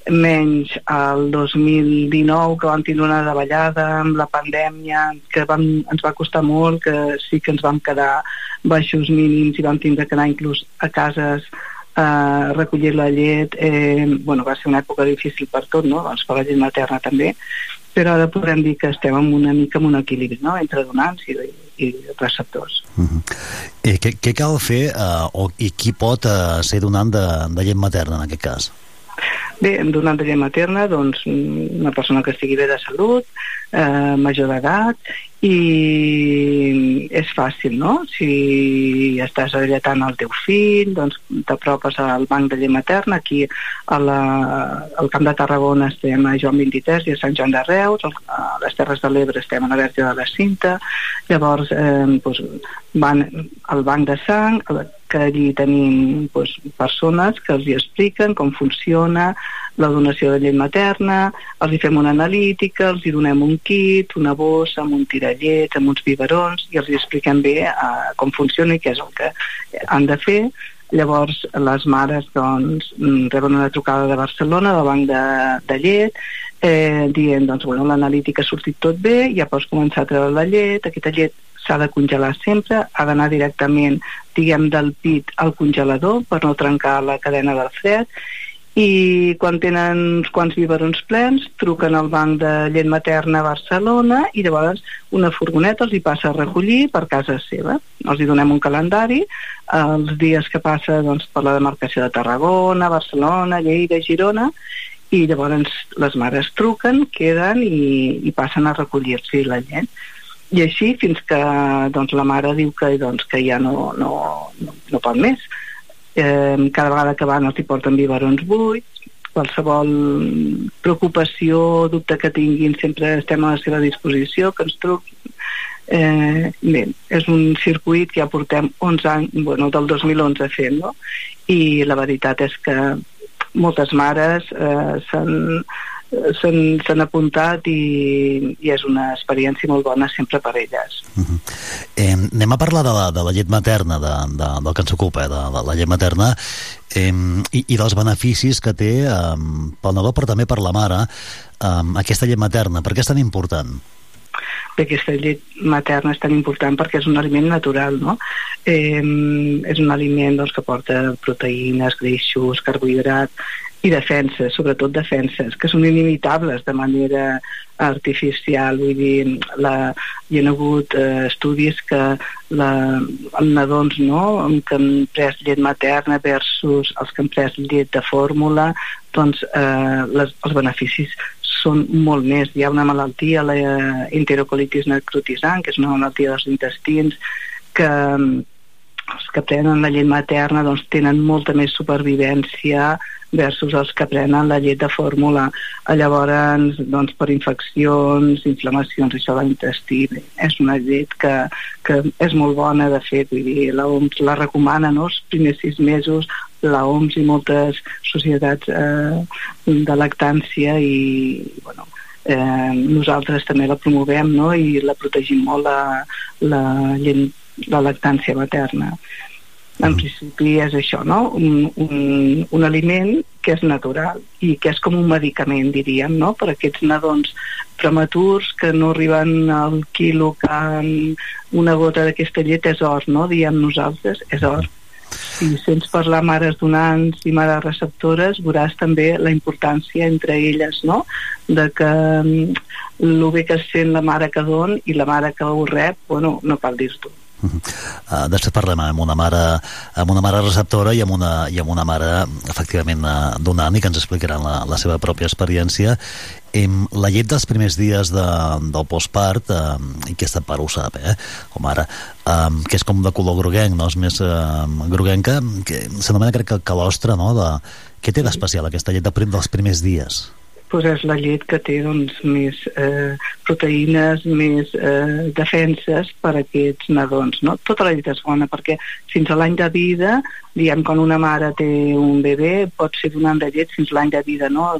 menys el 2019 que vam tindre una davallada amb la pandèmia que vam, ens va costar molt que sí que ens vam quedar baixos mínims i vam tindre que anar inclús a cases a recollir la llet eh, bueno, va ser una època difícil per tot no? doncs per la llet materna també però ara podem dir que estem en una mica en un equilibri no? entre donants i, i receptors Eh, què, què cal fer eh, o, i qui pot eh, ser donant de, de llet materna en aquest cas? Bé, en donant de llet materna, doncs, una persona que estigui bé de salut, eh, major d'edat, i és fàcil, no? Si estàs alletant el teu fill, doncs t'apropes al banc de llet materna, aquí a la, al Camp de Tarragona estem a Joan 23 i a Sant Joan de Reus, a les Terres de l'Ebre estem a la Verge de la Cinta, llavors eh, doncs, van al banc de sang, que allí tenim doncs, persones que els hi expliquen com funciona la donació de llet materna, els hi fem una analítica, els hi donem un kit, una bossa amb un tirallet, amb uns biberons, i els hi expliquem bé eh, com funciona i què és el que han de fer. Llavors, les mares doncs, mm, reben una trucada de Barcelona, del banc de, de llet, eh, dient, doncs, bueno, l'analítica ha sortit tot bé, ja pots començar a treure la llet, aquesta llet s'ha de congelar sempre, ha d'anar directament, diguem, del pit al congelador per no trencar la cadena del fred, i quan tenen uns quants biberons plens truquen al banc de llet materna a Barcelona i llavors una furgoneta els hi passa a recollir per casa seva. Els hi donem un calendari els dies que passa doncs, per la demarcació de Tarragona, Barcelona, Lleida, Girona i llavors les mares truquen, queden i, i passen a recollir-s'hi la llet i així fins que doncs, la mare diu que, doncs, que ja no, no, no, no pot més. Eh, cada vegada que van els hi porten biberons buits. Qualsevol preocupació o dubte que tinguin sempre estem a la seva disposició que ens truquin. Eh, bé, és un circuit que ja portem 11 anys, bueno, del 2011 fent no? i la veritat és que moltes mares eh, s'han s'han apuntat i, i és una experiència molt bona sempre per elles. Eh, anem a parlar de la, de la llet materna, de, de, del que ens ocupa, eh, de, de la llet materna, eh, i, i dels beneficis que té eh, pel nadó, però també per la mare, eh, aquesta llet materna. Per què és tan important? Bé, aquesta llet materna és tan important perquè és un aliment natural, no? Eh, és un aliment doncs, que porta proteïnes, greixos, carbohidrat i defenses, sobretot defenses, que són inimitables de manera artificial. Vull dir, la, hi ha hagut eh, estudis que la, els nadons no, que han pres llet materna versus els que han pres llet de fórmula, doncs eh, les, els beneficis són molt més. Hi ha una malaltia, la eh, enterocolitis necrotisant, que és una malaltia dels intestins, que els que prenen la llet materna doncs, tenen molta més supervivència versus els que prenen la llet de fórmula. Llavors, doncs, per infeccions, inflamacions, això de l'intestí, és una llet que, que és molt bona, de fet, vull dir, la OMS la recomana, no?, els primers sis mesos, la OMS i moltes societats eh, de lactància i, bueno, eh, nosaltres també la promovem, no?, i la protegim molt la, la, la lactància materna en principi és això, no? Un, un, un aliment que és natural i que és com un medicament, diríem, no? Per aquests nadons prematurs que no arriben al quilo que en una gota d'aquesta llet és or, no? Diem nosaltres, és or. Si sents parlar mares donants i mares receptores, veuràs també la importància entre elles, no? De que mm, el bé que sent la mare que don i la mare que ho rep, bueno, no cal dir-t'ho. Uh, després parlem amb una mare amb una mare receptora i amb una, i amb una mare efectivament uh, donant i que ens explicaran la, la seva pròpia experiència Em, la llet dels primers dies de, del postpart eh, i aquesta part ho sap, eh, com ara eh, que és com de color groguenc no? és més eh, groguenca que s'anomena crec que calostre no? de, què té d'especial aquesta llet de prim, dels primers dies? Pues és la llet que té doncs, més eh, proteïnes, més eh, defenses per a aquests nadons. No? Tota la llet és bona perquè fins a l'any de vida, diguem, quan una mare té un bebè, pot ser donant de llet fins l'any de vida. No?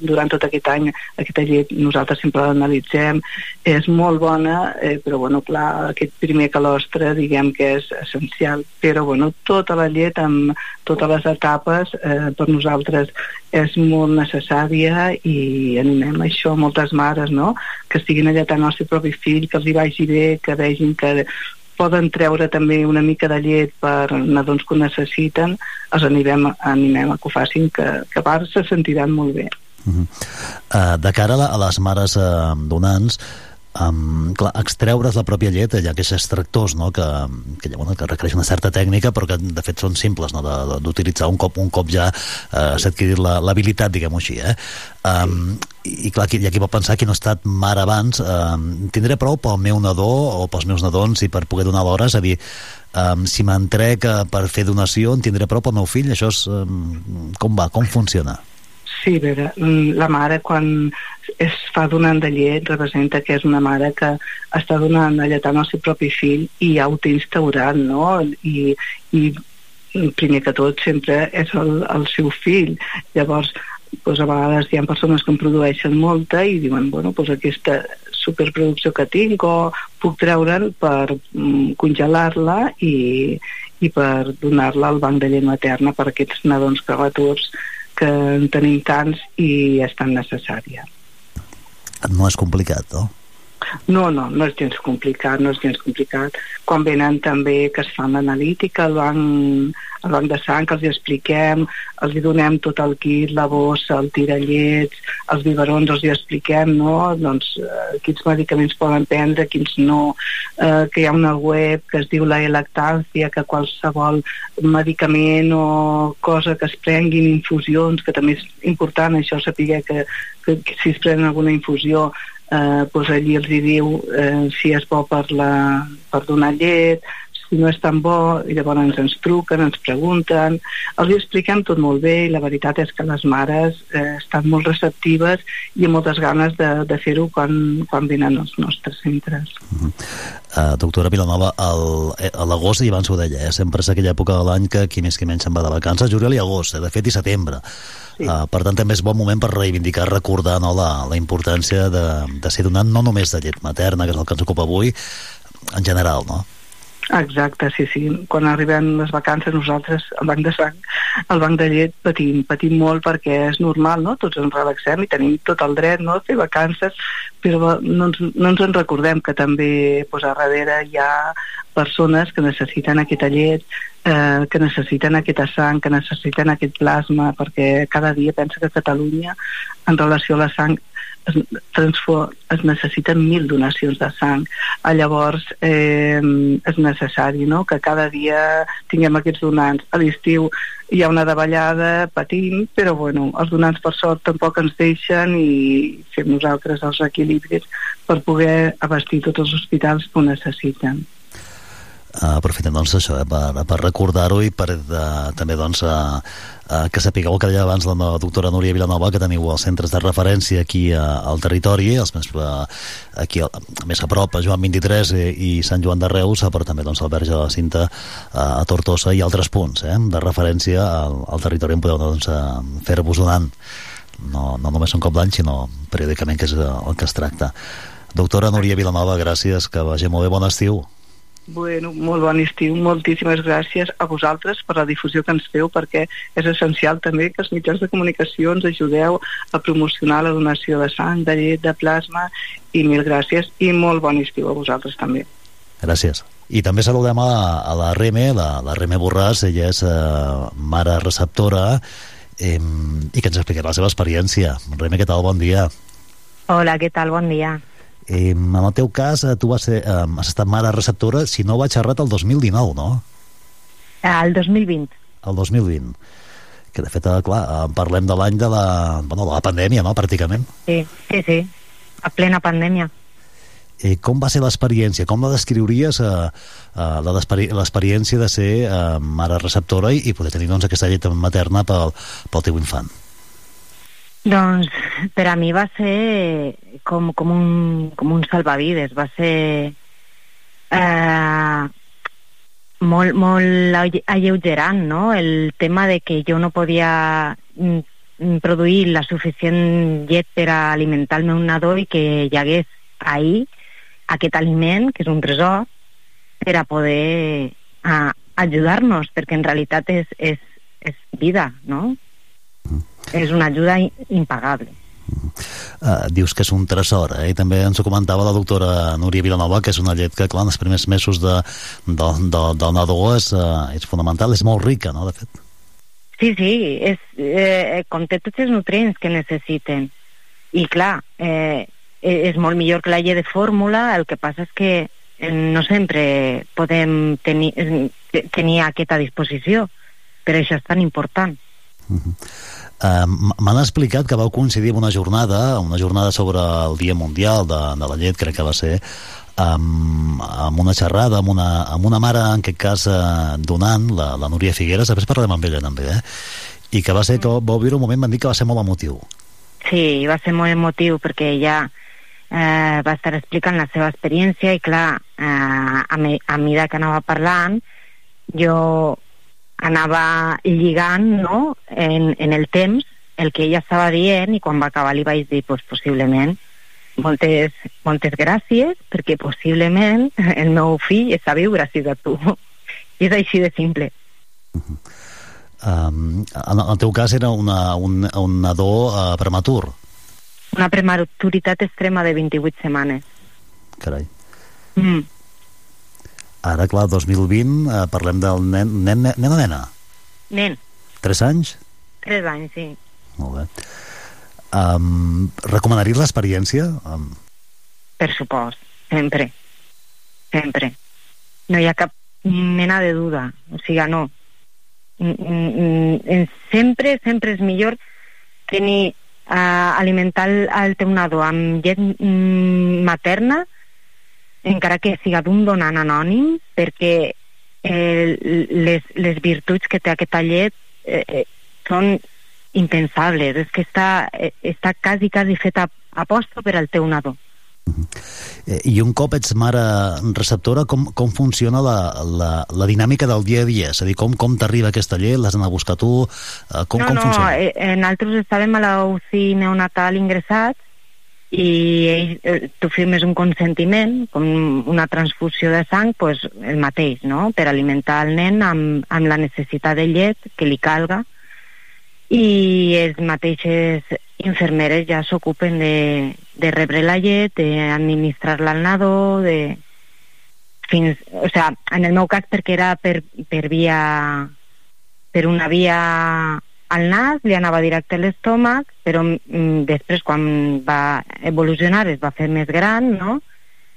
Durant tot aquest any, aquesta llet nosaltres sempre l'analitzem, és molt bona, eh, però bueno, clar, aquest primer calostre diguem que és essencial, però bueno, tota la llet amb totes les etapes eh, per nosaltres és molt necessària i animem a això moltes mares, no? que estiguin alletant el seu propi fill, que els hi vagi bé, que vegin que poden treure també una mica de llet per nadons que ho necessiten, els animem, animem a que ho facin, que, que a part se sentiran molt bé. Uh -huh. uh, de cara a, a les mares uh, donants um, clar, extreure's la pròpia llet hi ha aquests extractors no? que, que, bueno, que requereix una certa tècnica però que de fet són simples no? D'utilitzar un cop un cop ja eh, s'ha adquirit l'habilitat diguem-ho així eh? um, i, i clar, hi ha qui pot pensar que no ha estat mare abans um, tindré prou pel meu nadó o pels meus nadons i per poder donar l'hora és a dir um, si m'entrec eh, per fer donació en tindré prou pel meu fill això és, um, com va, com funciona? Sí, a veure, la mare quan es fa donant de llet representa que és una mare que està donant alletant al seu propi fill i ja ho té instaurat, no? I, i primer que tot sempre és el, el seu fill. Llavors, doncs a vegades hi ha persones que en produeixen molta i diuen, bueno, doncs aquesta superproducció que tinc o puc treure'n per mm, congelar-la i, i per donar-la al banc de llet materna per aquests nadons prematurs que en tenim tants i és tan necessària. no és complicat, no? No, no, no és gens complicat, no és gens complicat. Quan venen també que es fan l'analítica al banc, al banc de sang, que els hi expliquem, els hi donem tot el kit, la bossa, el tirallets, els biberons, els hi expliquem, no?, doncs, eh, quins medicaments poden prendre, quins no, eh, que hi ha una web que es diu la e-lactància, que qualsevol medicament o cosa que es prenguin, infusions, que també és important això, saber que, que, que si es prenen alguna infusió eh, doncs allí els hi diu eh, si és bo per, la, per donar llet, si no és tan bo, i llavors ens, ens truquen, ens pregunten, els hi expliquem tot molt bé i la veritat és que les mares eh, estan molt receptives i amb moltes ganes de, de fer-ho quan, quan venen als nostres centres. Uh, doctora Vilanova, eh, a l'agost, i abans ho deia, eh, sempre és aquella època de l'any que qui més qui menys se'n va de vacances, juliol i agost, eh, de fet i setembre. Sí. Uh, per tant, també és bon moment per reivindicar, recordar no, la, la importància de, de ser donant no només de llet materna, que és el que ens ocupa avui, en general, no? Exacte, sí, sí. Quan arriben les vacances nosaltres, al banc de sang, al banc de llet, patim, patim molt perquè és normal, no? Tots ens relaxem i tenim tot el dret, no?, a fer vacances, però no ens, no ens en recordem que també pues, a darrere hi ha persones que necessiten aquesta llet, eh, que necessiten aquesta sang, que necessiten aquest plasma, perquè cada dia pensa que Catalunya, en relació a la sang, es, es necessiten mil donacions de sang. Ah, llavors, eh, és necessari no? que cada dia tinguem aquests donants. A l'estiu hi ha una davallada, patim, però bueno, els donants per sort tampoc ens deixen i fem nosaltres els equilibris per poder abastir tots els hospitals que ho necessiten. Uh, aprofitem doncs això eh, per, per recordar-ho i per uh, també doncs uh, uh, que sapigueu que deia abans la doctora Núria Vilanova que teniu els centres de referència aquí uh, al territori els més, uh, aquí al, més a prop a Joan 23 i, i Sant Joan de Reus però també doncs al Verge de la Cinta uh, a Tortosa i altres punts eh, de referència al, al territori on podeu doncs, fer-vos donant no, no només un cop d'any sinó periòdicament que és el que es tracta. Doctora Núria Vilanova, gràcies que vagi molt bé, bon estiu Bueno, molt bon estiu, moltíssimes gràcies a vosaltres per la difusió que ens feu perquè és essencial també que els mitjans de comunicació ens ajudeu a promocionar la donació de sang, de llet, de plasma i mil gràcies i molt bon estiu a vosaltres també. Gràcies. I també saludem a, a la Reme, la, la Reme Borràs, ella és eh, mare receptora eh, i que ens explicarà la seva experiència. Reme, què tal? Bon dia. Hola, què tal? Bon dia. Eh, en el teu cas, eh, tu vas ser, eh, has estat mare receptora, si no vaig errat, el 2019, no? El 2020. El 2020. Que, de fet, eh, clar, eh, parlem de l'any de la, bueno, de la pandèmia, no?, pràcticament. Sí, sí, sí. A plena pandèmia. Eh, com va ser l'experiència? Com la descriuries, eh, eh, l'experiència de ser eh, mare receptora i, i poder tenir doncs, aquesta llet materna pel, pel teu infant? Doncs per a mi va ser com, com, un, com un salvavides, va ser eh, molt, molt alle- alleugerant, no? El tema de que jo no podia mm, mm, produir la suficient llet per a alimentar el meu nadó i que hi hagués ahir aquest aliment, que és un tresor, per a poder ajudar-nos, perquè en realitat és, és, és vida, no? És una ajuda impagable. Uh, dius que és un tresor, eh? I també ens ho comentava la doctora Núria Vilanova, que és una llet que, clar, en els primers mesos de, de, de, del nadó és, uh, és fonamental, és molt rica, no?, de fet. Sí, sí, és, eh, conté tots els nutrients que necessiten. I clar, eh, eh, és molt millor que la llet de fórmula, el que passa és que eh, no sempre podem tenir, eh, te- tenir aquesta disposició, per això és tan important. Uh, M'han explicat que vau coincidir amb una jornada, una jornada sobre el Dia Mundial de, de la Llet, crec que va ser, amb, amb una xerrada, amb una, amb una mare, en aquest cas, eh, donant, la, la Núria Figueres, després parlarem amb ella també, eh? i que va ser que vau viure un moment, van dir que va ser molt emotiu. Sí, va ser molt emotiu perquè ella eh, va estar explicant la seva experiència i clar, eh, a, a mesura que anava parlant jo anava lligant no? en, en el temps el que ella estava dient i quan va acabar li vaig dir pues, possiblement moltes, moltes gràcies perquè possiblement *laughs* el meu fill està viu gràcies a tu i *laughs* és així de simple Um, en el teu cas era una, un, un nadó uh, prematur, una prematuritat extrema de 28 setmanes carai. mm. Ara, clar, 2020, uh, parlem del nen, nen, nen, nen o nena? nen, 3 anys? 3 anys, sí Molt bé. Um, recomanaries l'experiència? Um, Per supost, sempre. Sempre. No hi ha cap mena de duda. O sigui, no. Mm, mm, mm, Sempre, sempre és millor tenir uh, alimentar el, el teu nadó amb llet mm, materna encara que siga d'un donant anònim perquè eh, les, les virtuts que té aquesta llet eh, eh, són impensables. És que està, eh, està quasi, quasi feta a posto per al teu nadó. eh, I un cop ets mare receptora, com, com funciona la, la, la dinàmica del dia a dia? És a dir, com, com t'arriba aquesta llet? L'has d'anar a buscar tu? Uh, com, no, com no, funciona? eh, eh, nosaltres estàvem a la UCI neonatal ingressats i ell, eh, tu firmes un consentiment, com una transfusió de sang, pues, el mateix, no?, per alimentar el nen amb, amb la necessitat de llet que li calga i els mateixes infermeres ja s'ocupen de, de rebre la llet, d'administrar-la al nadó, de... Fins, o sea, en el meu cas perquè era per, per via per una via al nas, li anava directe a l'estómac, però mm, després quan va evolucionar es va fer més gran, no?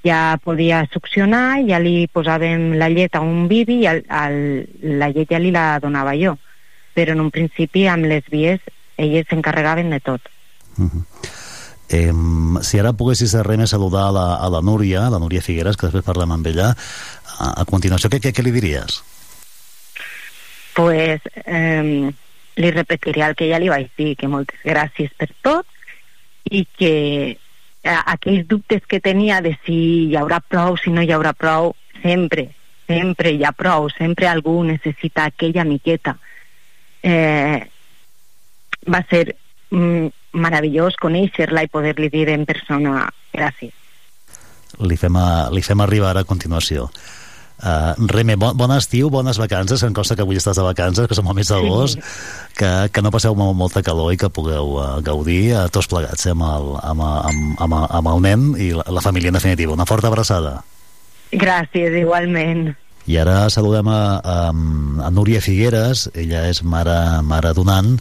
ja podia succionar, ja li posàvem la llet a un bibi i el, el, la llet ja li la donava jo. Però en un principi amb les vies elles s'encarregaven de tot. Eh, si ara poguessis res més saludar a la, a la Núria, la Núria Figueres, que després parlem amb ella, a, a continuació, què, què, què li diries? pues, eh, li repetiré el que ja li vaig dir, que moltes gràcies per tot i que eh, aquells dubtes que tenia de si hi haurà prou, si no hi haurà prou, sempre, sempre hi ha prou, sempre algú necessita aquella miqueta. Eh, va ser mm, meravellós conèixer-la i poder-li dir en persona gràcies. Li fem, a, li fem arribar a continuació. Uh, Reme, bon, bon estiu, bones vacances, que em consta que avui estàs de vacances, que som al mes d'agost, sí. que, que no passeu molt, molta calor i que pugueu uh, gaudir uh, tots plegats eh, amb, el, amb, amb, amb, amb el nen i la, la família en definitiva. Una forta abraçada. Gràcies, igualment. I ara saludem a, a, a Núria Figueres, ella és mare, mare donant,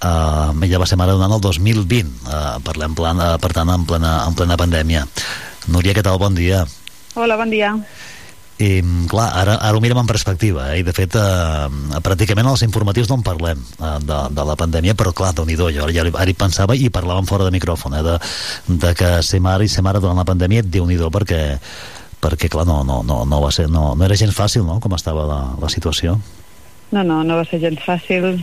uh, ella va ser mare donant el 2020, uh, parlem plan, uh, per tant en plena, en plena pandèmia. Núria, què tal? Bon dia. Hola, bon dia. I, clar, ara, ara ho mirem en perspectiva, eh? i de fet, eh, pràcticament als informatius no en parlem eh, de, de la pandèmia, però clar, déu nhi jo ara, ara hi pensava i parlàvem fora de micròfon, eh, de, de que ser mare i ser mare durant la pandèmia, déu nhi perquè, perquè clar, no, no, no, no, va ser, no, no era gens fàcil, no?, com estava la, la situació. No, no, no va ser gens fàcil,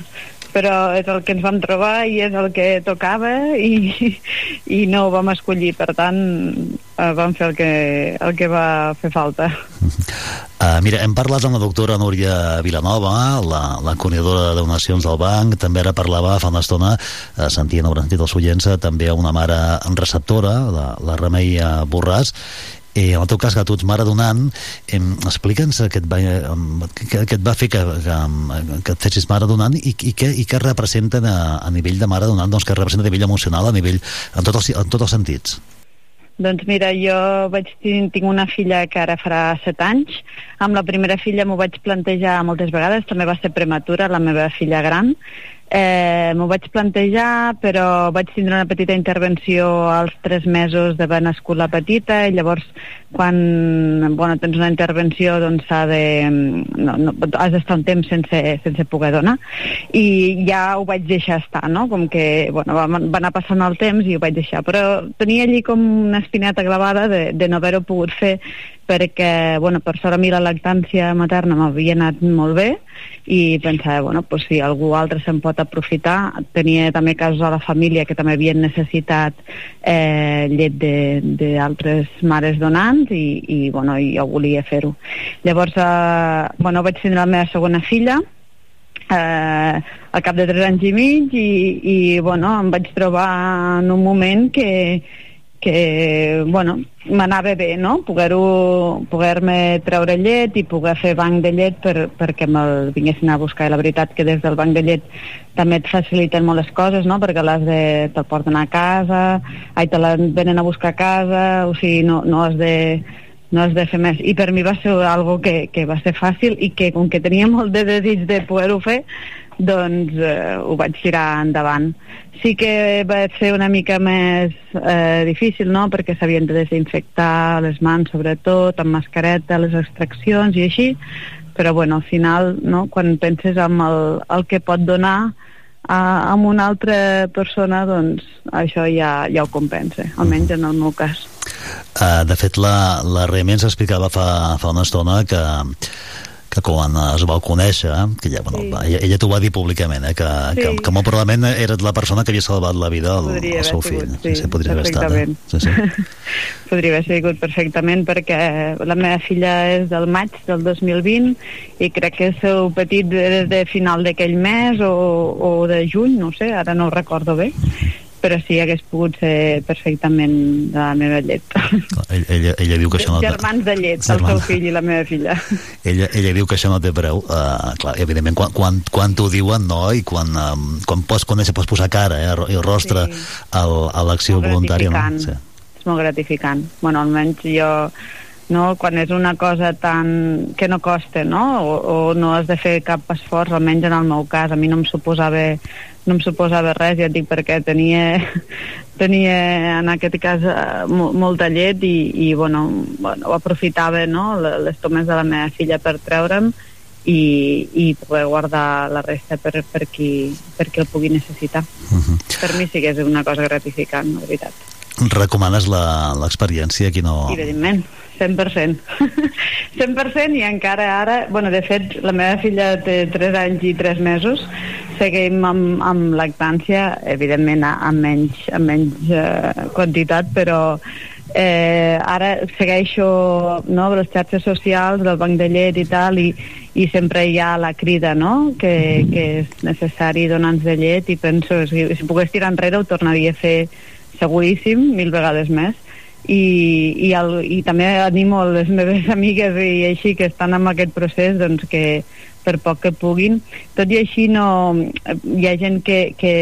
però és el que ens vam trobar i és el que tocava i, *laughs* i no ho vam escollir, per tant eh, vam fer el que, el que va fer falta. Uh, *laughs* mira, hem parlat amb la doctora Núria Vilanova, la, la coordinadora de donacions del banc, també ara parlava fa una estona, uh, sentien, hauran sentit els oients, eh, també una mare receptora, la, la Remei eh, Borràs, Eh, en el teu cas, que tu ets mare donant, explica'ns què, et va, què, et va fer que, que, que et fessis mare donant i, i, què, i què representa a, a nivell de mare donant, doncs què representa a nivell emocional, a nivell, en, tot els, en tots els sentits? Doncs mira, jo vaig tin- tinc una filla que ara farà 7 anys. Amb la primera filla m'ho vaig plantejar moltes vegades, també va ser prematura, la meva filla gran. Eh, m'ho vaig plantejar, però vaig tindre una petita intervenció als 3 mesos d'haver nascut la petita, i llavors quan bueno, tens una intervenció doncs s'ha de... No, no, has d'estar un temps sense, sense poder donar i ja ho vaig deixar estar, no? Com que bueno, va, va anar passant el temps i ho vaig deixar, però tenia allí com una espineta clavada de, de no haver-ho pogut fer perquè, bueno, per sort a mi la lactància materna m'havia anat molt bé i pensava, bueno, pues si algú altre se'n pot aprofitar. Tenia també casos a la família que també havien necessitat eh, llet d'altres mares donants i, i, bueno, jo volia fer-ho. Llavors, eh, bueno, vaig tindre la meva segona filla, eh, al cap de tres anys i mig i, i bueno, em vaig trobar en un moment que, que bueno, m'anava bé, no? Poder-me treure llet i poder fer banc de llet per, perquè me'l vinguessin a buscar. I la veritat que des del banc de llet també et faciliten moltes coses, no? Perquè les de, te'l porten a casa, ai, te la venen a buscar a casa, o sigui, no, no has de no has de fer més. I per mi va ser algo que, que va ser fàcil i que com que tenia molt de desig de poder-ho fer, doncs eh, ho vaig tirar endavant. Sí que va ser una mica més eh, difícil, no?, perquè s'havien de desinfectar les mans, sobretot, amb mascareta, les extraccions i així, però, bueno, al final, no?, quan penses en el, el que pot donar a, amb una altra persona, doncs això ja, ja ho compensa, almenys en el meu cas. Uh, de fet, la, la Reme ens explicava fa, fa una estona que que quan es va conèixer, que ja, bueno, sí. ella, ella t'ho va dir públicament, eh, que, Sí. que, que molt probablement eres la persona que havia salvat la vida al, al seu fill. sigut, sí, sí, podria haver estat. Eh? Sí, sí. *laughs* Podria haver sigut perfectament perquè la meva filla és del maig del 2020 i crec que el seu petit és de final d'aquell mes o, o de juny, no sé, ara no ho recordo bé però sí, hagués pogut ser perfectament de la meva llet. Ella, ella, ella diu que això no té, Germans de llet, el seu fill i la meva filla. ella, ella diu que això no té preu. Uh, clar, evidentment, quan, quan, quan t'ho diuen, no? I quan, um, quan pots conèixer, pots posar cara eh, i rostre sí. al, a l'acció voluntària. No? gratificant. És molt gratificant. Bueno, almenys jo no? quan és una cosa tan... que no costa, no? O, o no has de fer cap esforç, almenys en el meu cas, a mi no em suposava no em suposava res, ja et dic, perquè tenia, *laughs* tenia en aquest cas eh, mo- molta llet i, i bueno, bueno, aprofitava no? le- les tomes de la meva filla per treure'm i, i poder guardar la resta per, per, qui, per qui el pugui necessitar. Per mi sí que és una cosa gratificant, la veritat. Recomanes la- l'experiència qui no... Evidentment, 100%. 100% *laughs* i encara ara, bueno, de fet, la meva filla té 3 anys i 3 mesos, seguim amb, amb lactància, evidentment amb menys, amb menys eh, quantitat, però eh, ara segueixo no, les xarxes socials del banc de llet i tal i, i sempre hi ha la crida no? que, que és necessari donar-nos de llet i penso, si, si pogués tirar enrere ho tornaria a fer seguríssim, mil vegades més i, i, el, i també animo les meves *laughs* amigues i així que estan en aquest procés doncs que per poc que puguin. Tot i així no, hi ha gent que, que,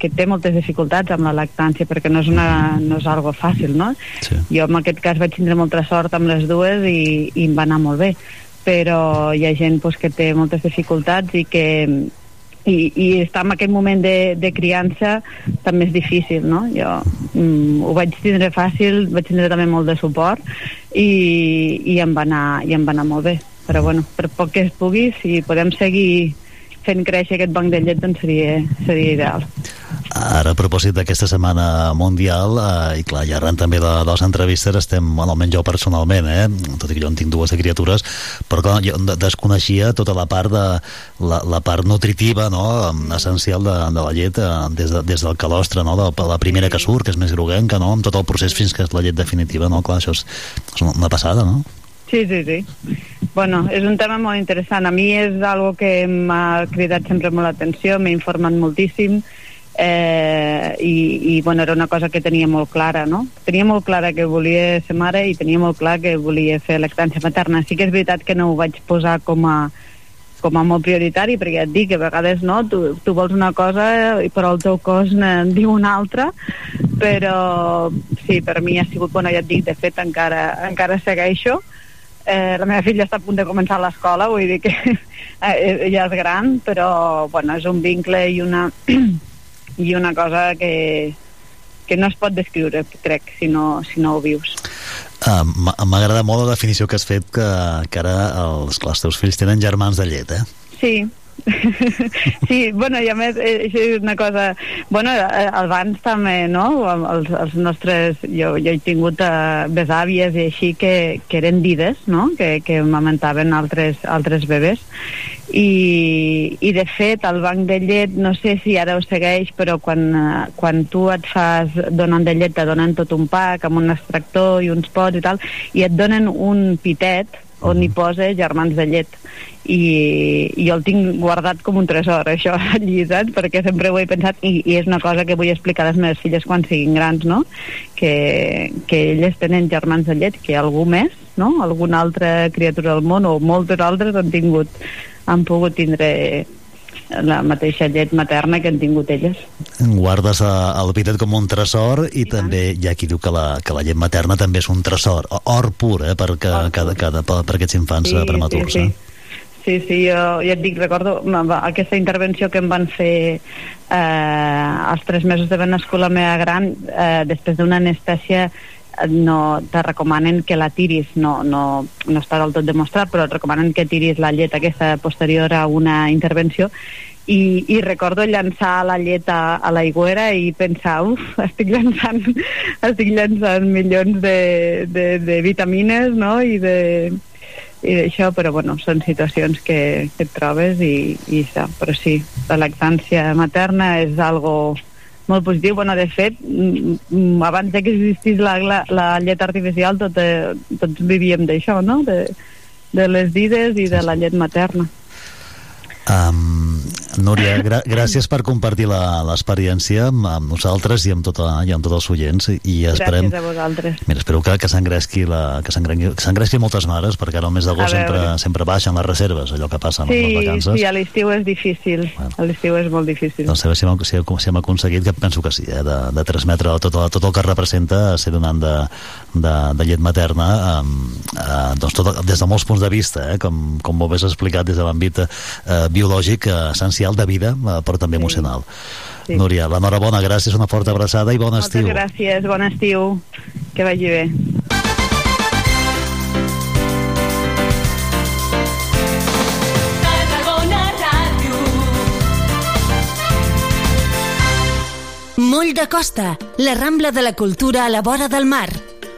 que té moltes dificultats amb la lactància perquè no és, una, no és algo fàcil, no? Sí. Jo en aquest cas vaig tindre molta sort amb les dues i, i em va anar molt bé però hi ha gent pues, que té moltes dificultats i que i, i estar en aquest moment de, de criança també és difícil, no? Jo mm, ho vaig tindre fàcil, vaig tindre també molt de suport i, i, em va anar, i em va anar molt bé. Però bueno, per poc que es pugui, si podem seguir fent créixer aquest banc de llet, doncs seria, seria ideal. Ara, a propòsit d'aquesta setmana mundial, eh, i clar, i arran també de, de les entrevistes, estem, bueno, almenys jo personalment, eh, tot i que jo en tinc dues de criatures, però clar, jo de- desconeixia tota la part de la, la part nutritiva, no?, essencial de, de la llet eh, des, de, des del calostre, no?, de la primera que surt, que és més groguenca, no?, amb tot el procés fins que és la llet definitiva, no?, clar, això és, és una passada, no? Sí, sí, sí. Bueno, és un tema molt interessant. A mi és algo que m'ha cridat sempre molt l'atenció, m'he informat moltíssim eh, i, i bueno, era una cosa que tenia molt clara, no? Tenia molt clara que volia ser mare i tenia molt clar que volia fer lactància materna. Sí que és veritat que no ho vaig posar com a com a molt prioritari, perquè ja et dic que a vegades no, tu, tu vols una cosa però el teu cos en diu una altra, però sí, per mi ha sigut, bueno, ja et dic, de fet encara, encara segueixo, eh, la meva filla està a punt de començar l'escola, vull dir que *laughs* eh, ja és gran, però bueno, és un vincle i una, *clears throat* i una cosa que, que no es pot descriure, crec, si no, si no ho vius. Uh, M'agrada molt la definició que has fet que, que ara els, els teus fills tenen germans de llet, eh? Sí, sí, bueno, i a més, eh, això és una cosa... Bueno, eh, abans també, no? Els, els nostres... Jo, jo he tingut uh, besàvies i així que, que eren dides, no? Que, que amamentaven altres, altres bebès. I, I, de fet, el banc de llet, no sé si ara ho segueix, però quan, uh, quan tu et fas donant de llet, te donen tot un pack amb un extractor i uns pots i tal, i et donen un pitet on hi posa germans de llet i, i jo el tinc guardat com un tresor *laughs* això allí, saps? perquè sempre ho he pensat i, i és una cosa que vull explicar a les meves filles quan siguin grans no? que, que elles tenen germans de llet que algú més, no? alguna altra criatura del món o moltes altres han tingut han pogut tindre la mateixa llet materna que han tingut elles. Guardes eh, el pitet com un tresor i també hi ha qui diu que la, que la llet materna també és un tresor, or pur, eh, per, que, cada, cada, per, per aquests infants sí, prematurs. Sí, Eh? sí. Sí, sí, jo ja et dic, recordo aquesta intervenció que em van fer eh, als tres mesos de ben nascut la meva gran, eh, després d'una anestèsia eh, no te recomanen que la tiris, no, no, no està del tot demostrat, però et recomanen que tiris la llet aquesta posterior a una intervenció i, i recordo llançar la llet a, a l'aigüera i pensar, uf, estic llançant, *laughs* estic llançant milions de, de, de vitamines, no?, i de, i d'això, però bueno, són situacions que, que et trobes i, i això, però sí, la lactància materna és algo molt positiu, bueno, de fet abans de que existís la, la, la llet artificial tot, eh, tots vivíem d'això, no? De, de les dides i de la llet materna. Um, Núria, gra gràcies per compartir l'experiència amb, amb nosaltres i amb, tota, i amb tots els oients i esperem, Gràcies a vosaltres. Mira, espero que, que s'engresqui moltes mares, perquè ara al mes d'agost sempre, sempre baixen les reserves, allò que passa amb les Sí, vacances. sí, a l'estiu és difícil. A l'estiu és molt difícil. Doncs a veure si hem, si, hem- si hem aconseguit, que penso que sí, eh, de, de transmetre tot, el- tot el que representa ser donant de, de, de llet materna eh, eh, doncs tot, des de molts punts de vista, eh, com, com molt bé has explicat des de l'àmbit eh, biològic, eh, essencial de vida, eh, però també emocional. Sí. Núria, l'enhorabona, gràcies, una forta abraçada i bon Moltes estiu. gràcies, bon estiu, que vagi bé. Moll de Costa, la Rambla de la Cultura a la vora del mar.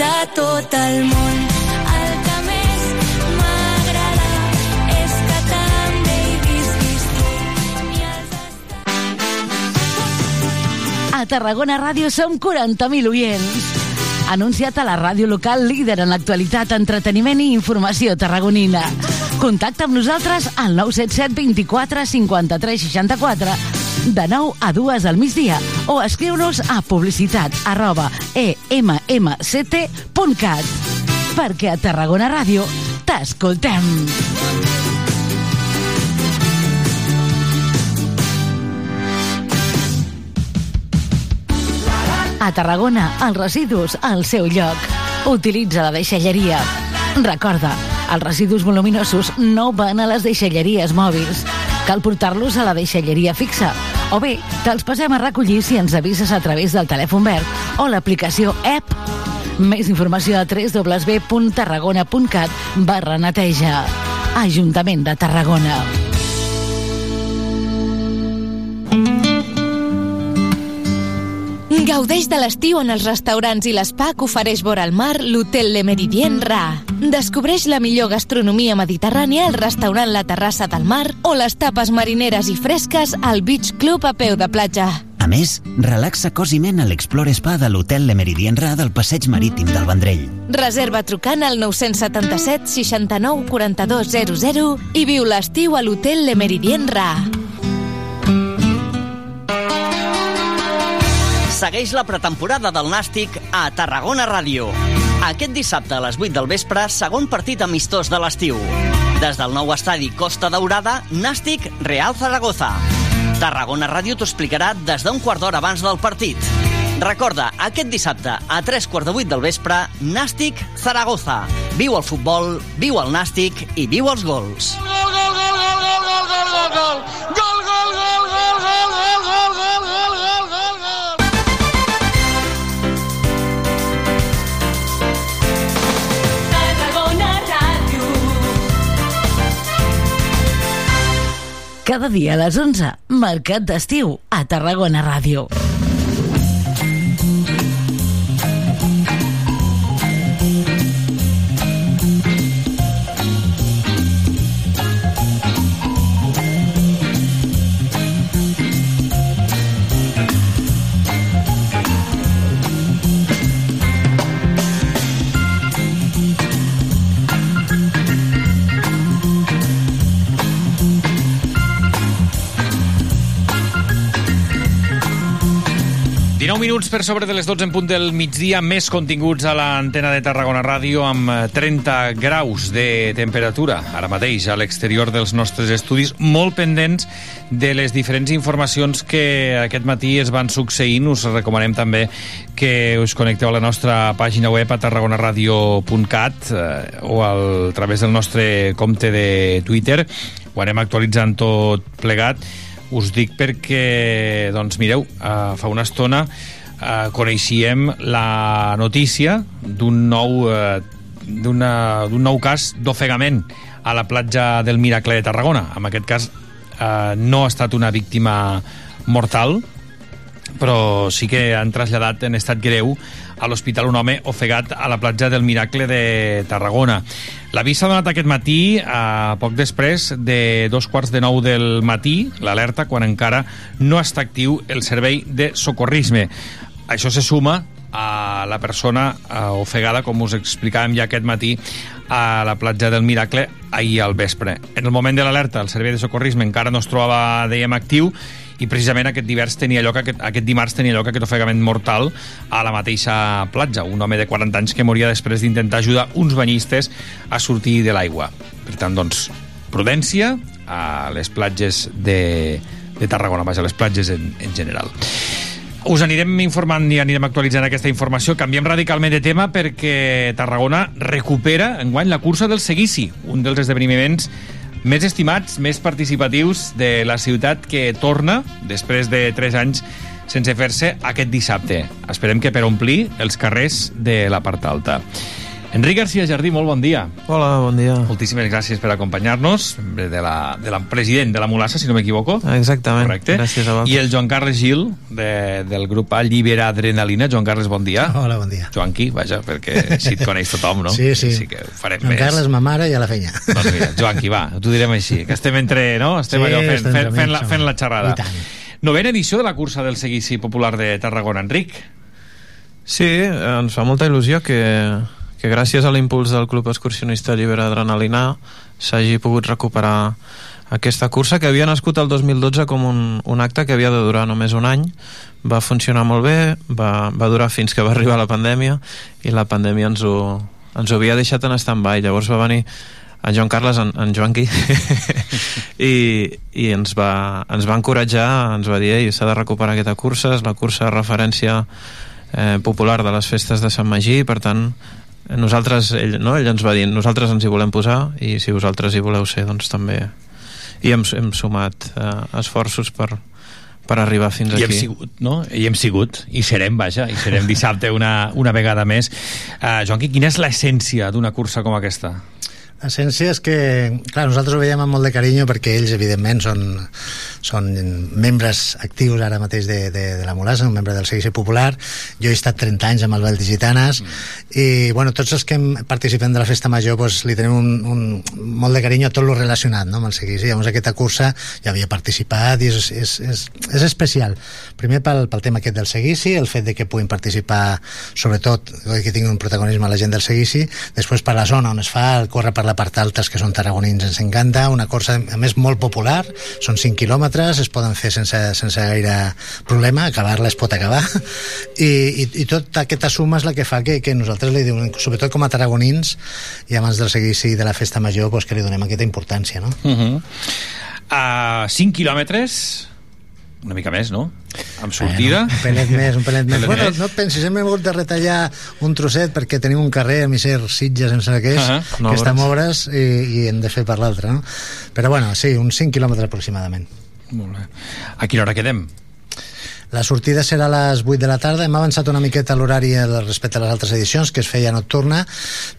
De tot el món. El que més m'agrada és que també hi visquis tu. A Tarragona Ràdio som 40.000 oients. Anunciat a la ràdio local líder en l'actualitat, entreteniment i informació tarragonina. Contacta amb nosaltres al 977 24 53 64 de 9 a 2 al migdia o escriu-nos a publicitat arroba emmct.cat perquè a Tarragona Ràdio t'escoltem. A Tarragona, els residus al seu lloc. Utilitza la deixalleria. Recorda, els residus voluminosos no van a les deixalleries mòbils. Cal portar-los a la deixalleria fixa. O bé, te'ls passem a recollir si ens avises a través del telèfon verd o l'aplicació app. Més informació a www.tarragona.cat barra neteja. Ajuntament de Tarragona. Gaudeix de l'estiu en els restaurants i l'espa que ofereix vora al mar l'Hotel Le Meridien Ra. Descobreix la millor gastronomia mediterrània al restaurant La Terrassa del Mar o les tapes marineres i fresques al Beach Club a peu de platja. A més, relaxa cos i ment a l'Explore Spa de l'Hotel Le Meridien Ra del Passeig Marítim del Vendrell. Reserva trucant al 977 69 42 00 i viu l'estiu a l'Hotel Le Meridien Ra. Segueix la pretemporada del Nàstic a Tarragona Ràdio. Aquest dissabte a les 8 del vespre, segon partit amistós de l'estiu. Des del nou estadi Costa Daurada, Nàstic Real Zaragoza. Tarragona Ràdio t'ho explicarà des d'un quart d'hora abans del partit. Recorda, aquest dissabte, a 3 quarts de 8 del vespre, Nàstic Zaragoza. Viu el futbol, viu el Nàstic i viu els gols. Tarragona Cada dia a les 11, Mercat d'Estiu, a Tarragona Ràdio. 19 minuts per sobre de les 12 en punt del migdia, més continguts a l'antena de Tarragona Ràdio amb eh, 30 graus de temperatura, ara mateix a l'exterior dels nostres estudis, molt pendents de les diferents informacions que aquest matí es van succeint. Us recomanem també que us connecteu a la nostra pàgina web a tarragonaradio.cat eh, o al, a través del nostre compte de Twitter. Ho anem actualitzant tot plegat us dic perquè, doncs mireu, uh, fa una estona uh, coneixíem la notícia d'un nou, uh, d'un nou cas d'ofegament a la platja del Miracle de Tarragona. En aquest cas uh, no ha estat una víctima mortal, però sí que han traslladat en estat greu a l'hospital un home ofegat a la platja del Miracle de Tarragona. L'avís s'ha donat aquest matí, a poc després de dos quarts de nou del matí, l'alerta, quan encara no està actiu el servei de socorrisme. Això se suma a la persona eh, ofegada, com us explicàvem ja aquest matí, a la platja del Miracle ahir al vespre. En el moment de l'alerta, el servei de socorrisme encara no es trobava, dèiem, actiu i precisament aquest divers tenia lloc, aquest, aquest dimarts tenia lloc aquest ofegament mortal a la mateixa platja. Un home de 40 anys que moria després d'intentar ajudar uns banyistes a sortir de l'aigua. Per tant, doncs, prudència a les platges de, de Tarragona, vaja, a les platges en, en general. Us anirem informant i anirem actualitzant aquesta informació. Canviem radicalment de tema perquè Tarragona recupera enguany la cursa del seguici, un dels esdeveniments més estimats, més participatius de la ciutat que torna després de 3 anys sense fer-se aquest dissabte. Esperem que per omplir els carrers de la part alta. Enric García Jardí, molt bon dia. Hola, bon dia. Moltíssimes gràcies per acompanyar-nos, membre de la, de la president de la Mulassa, si no m'equivoco. Exactament. Correcte. Gràcies a vosaltres. I el Joan Carles Gil, de, del grup Allibera Adrenalina. Joan Carles, bon dia. Hola, bon dia. Joanqui, vaja, perquè així et coneix tothom, no? *laughs* Sí, sí. Així que ho farem Joan més. Carles, ma mare i a la feina. Doncs mira, Joanqui, va, t'ho direm així, que estem entre, no? Estem Sí, allò fent, fent, entre fent, la, fent la xerrada. I tant. Novena edició de la cursa del seguici popular de Tarragona. Enric, Sí, ens fa molta il·lusió que, que gràcies a l'impuls del Club Excursionista Llibre Adrenalina s'hagi pogut recuperar aquesta cursa que havia nascut el 2012 com un, un acte que havia de durar només un any. Va funcionar molt bé va, va durar fins que va arribar la pandèmia i la pandèmia ens ho, ens ho havia deixat en stand-by. Llavors va venir en Joan Carles, en, en Joanqui *laughs* i, i ens, va, ens va encoratjar ens va dir, s'ha de recuperar aquesta cursa és la cursa de referència eh, popular de les festes de Sant Magí per tant nosaltres, ell, no? ell ens va dir nosaltres ens hi volem posar i si vosaltres hi voleu ser doncs també i hem, hem sumat eh, esforços per, per arribar fins i aquí hem sigut, no? I hem sigut, i serem, vaja, i serem dissabte una, una vegada més. Uh, Joanqui, quina és l'essència d'una cursa com aquesta? L'essència és que, clar, nosaltres ho veiem amb molt de carinyo perquè ells, evidentment, són, són membres actius ara mateix de, de, de la Molassa, un membre del Seguici Popular. Jo he estat 30 anys amb el Val de Gitanes mm. i, bueno, tots els que participem de la Festa Major pues, li tenim un, un, molt de carinyo a tot lo relacionat no, amb el Seguici. Llavors aquesta cursa ja havia participat i és, és, és, és especial. Primer pel, pel tema aquest del Seguici, el fet de que puguin participar, sobretot, que tinguin un protagonisme la gent del Seguici, després per la zona on es fa, el córrer per la part alta, que són tarragonins ens encanta, una cursa a més molt popular, són 5 quilòmetres, es poden fer sense, sense gaire problema, acabar-la es pot acabar i, i, i tot aquesta suma és la que fa que, que nosaltres li donem, sobretot com a tarragonins i abans del seguici de la festa major pues, que li donem aquesta importància no? Uh -huh. uh, 5 quilòmetres, una mica més, no? Amb sortida. Bueno, un pelet més, un pelet *laughs* més. Pelet bueno, més. no et pensis, hem hagut de retallar un trosset perquè tenim un carrer a Misser, Sitges, em sembla que és, Ah, que no, està a obres. i, i hem de fer per l'altre, no? Però bueno, sí, uns 5 quilòmetres aproximadament. Molt bé. A quina hora quedem? La sortida serà a les 8 de la tarda. Hem avançat una miqueta l'horari respecte a les altres edicions, que es feia nocturna.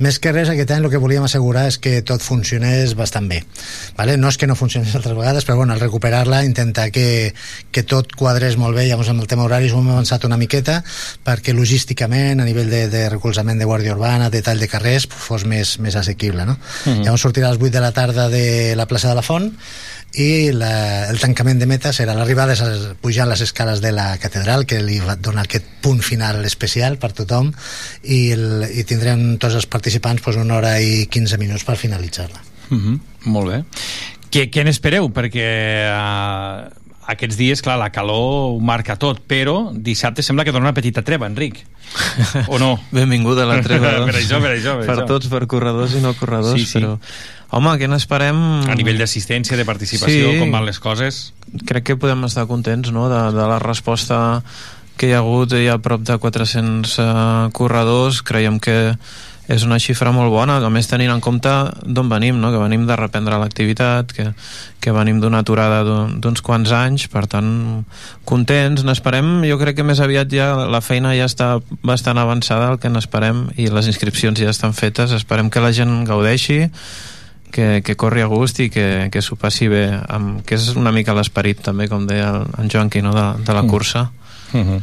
Més que res, aquest any el que volíem assegurar és que tot funcionés bastant bé. Vale? No és que no funcionés altres vegades, però bueno, al recuperar-la, intentar que, que tot quadrés molt bé. Llavors, amb el tema horaris ho hem avançat una miqueta perquè logísticament, a nivell de, de recolzament de guàrdia urbana, de tall de carrers, fos més, més assequible. No? Mhm. Llavors sortirà a les 8 de la tarda de la plaça de la Font i la, el tancament de meta serà l'arribada pujant les escales de la catedral que li va donar aquest punt final especial per tothom i, el, i tindrem tots els participants pues, una hora i 15 minuts per finalitzar-la Uh -huh. Molt bé. Què, què n'espereu? Perquè uh, aquests dies, clar, la calor ho marca tot, però dissabte sembla que dona una petita treva, Enric. O no? *laughs* Benvinguda la treva, doncs. per això, per això. Per, per això. tots, per corredors i no corredors, Sí, sí. però... Home, què n'esperem? A nivell d'assistència, de participació, Sí. com van les coses? Crec que podem estar contents no? de, de la resposta que hi ha hagut, hi ha prop de 400 uh, corredors, creiem que és una xifra molt bona, a més tenint en compte d'on venim, no? que venim de reprendre l'activitat, que, que venim d'una aturada d'un- d'uns quants anys, per tant, contents, n'esperem, jo crec que més aviat ja la feina ja està bastant avançada, el que n'esperem, i les inscripcions ja estan fetes, esperem que la gent gaudeixi, que, que corri a gust i que, que s'ho passi bé, amb, que és una mica l'esperit també, com deia el, en Joanqui, no? de, de la Mm. cursa. Uh -huh.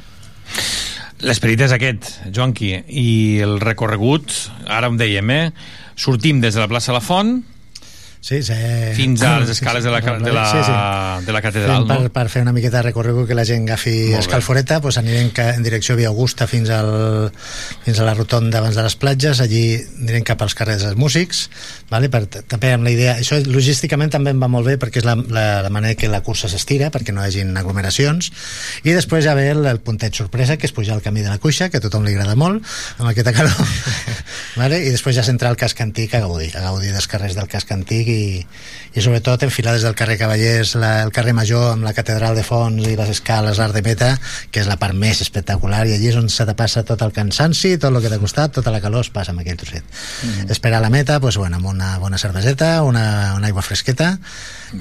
L'esperit és aquest, Joanqui, i el recorregut, ara ho dèiem, eh? Sortim des de la plaça La Font, Sí, sí. fins a les escales de la, de la, Sí, sí. de la catedral, Fem per, no? per fer una miqueta de recorregut que la gent agafi escalforeta doncs anirem en direcció Via Augusta fins, al, fins a la rotonda abans de les platges allí anirem cap als carrers dels músics vale? per, també amb la idea això logísticament també em va molt bé perquè és la, la, la manera que la cursa s'estira perquè no hi hagin aglomeracions i després ja ve el, el puntet sorpresa que és pujar el camí de la cuixa que a tothom li agrada molt amb aquesta calor *laughs* vale? i després ja centrar el casc antic a gaudir a gaudir dels carrers del casc antic i, i sobretot enfilar des del carrer Cavallers la, el carrer Major amb la catedral de Fons i les escales, l'Art de Meta que és la part més espectacular i allí és on se te passa tot el cansanci, tot el que t'ha costat tota la calor es passa amb aquell trosset Mhm. esperar a la meta pues, bueno, amb una bona cerveseta una, una aigua fresqueta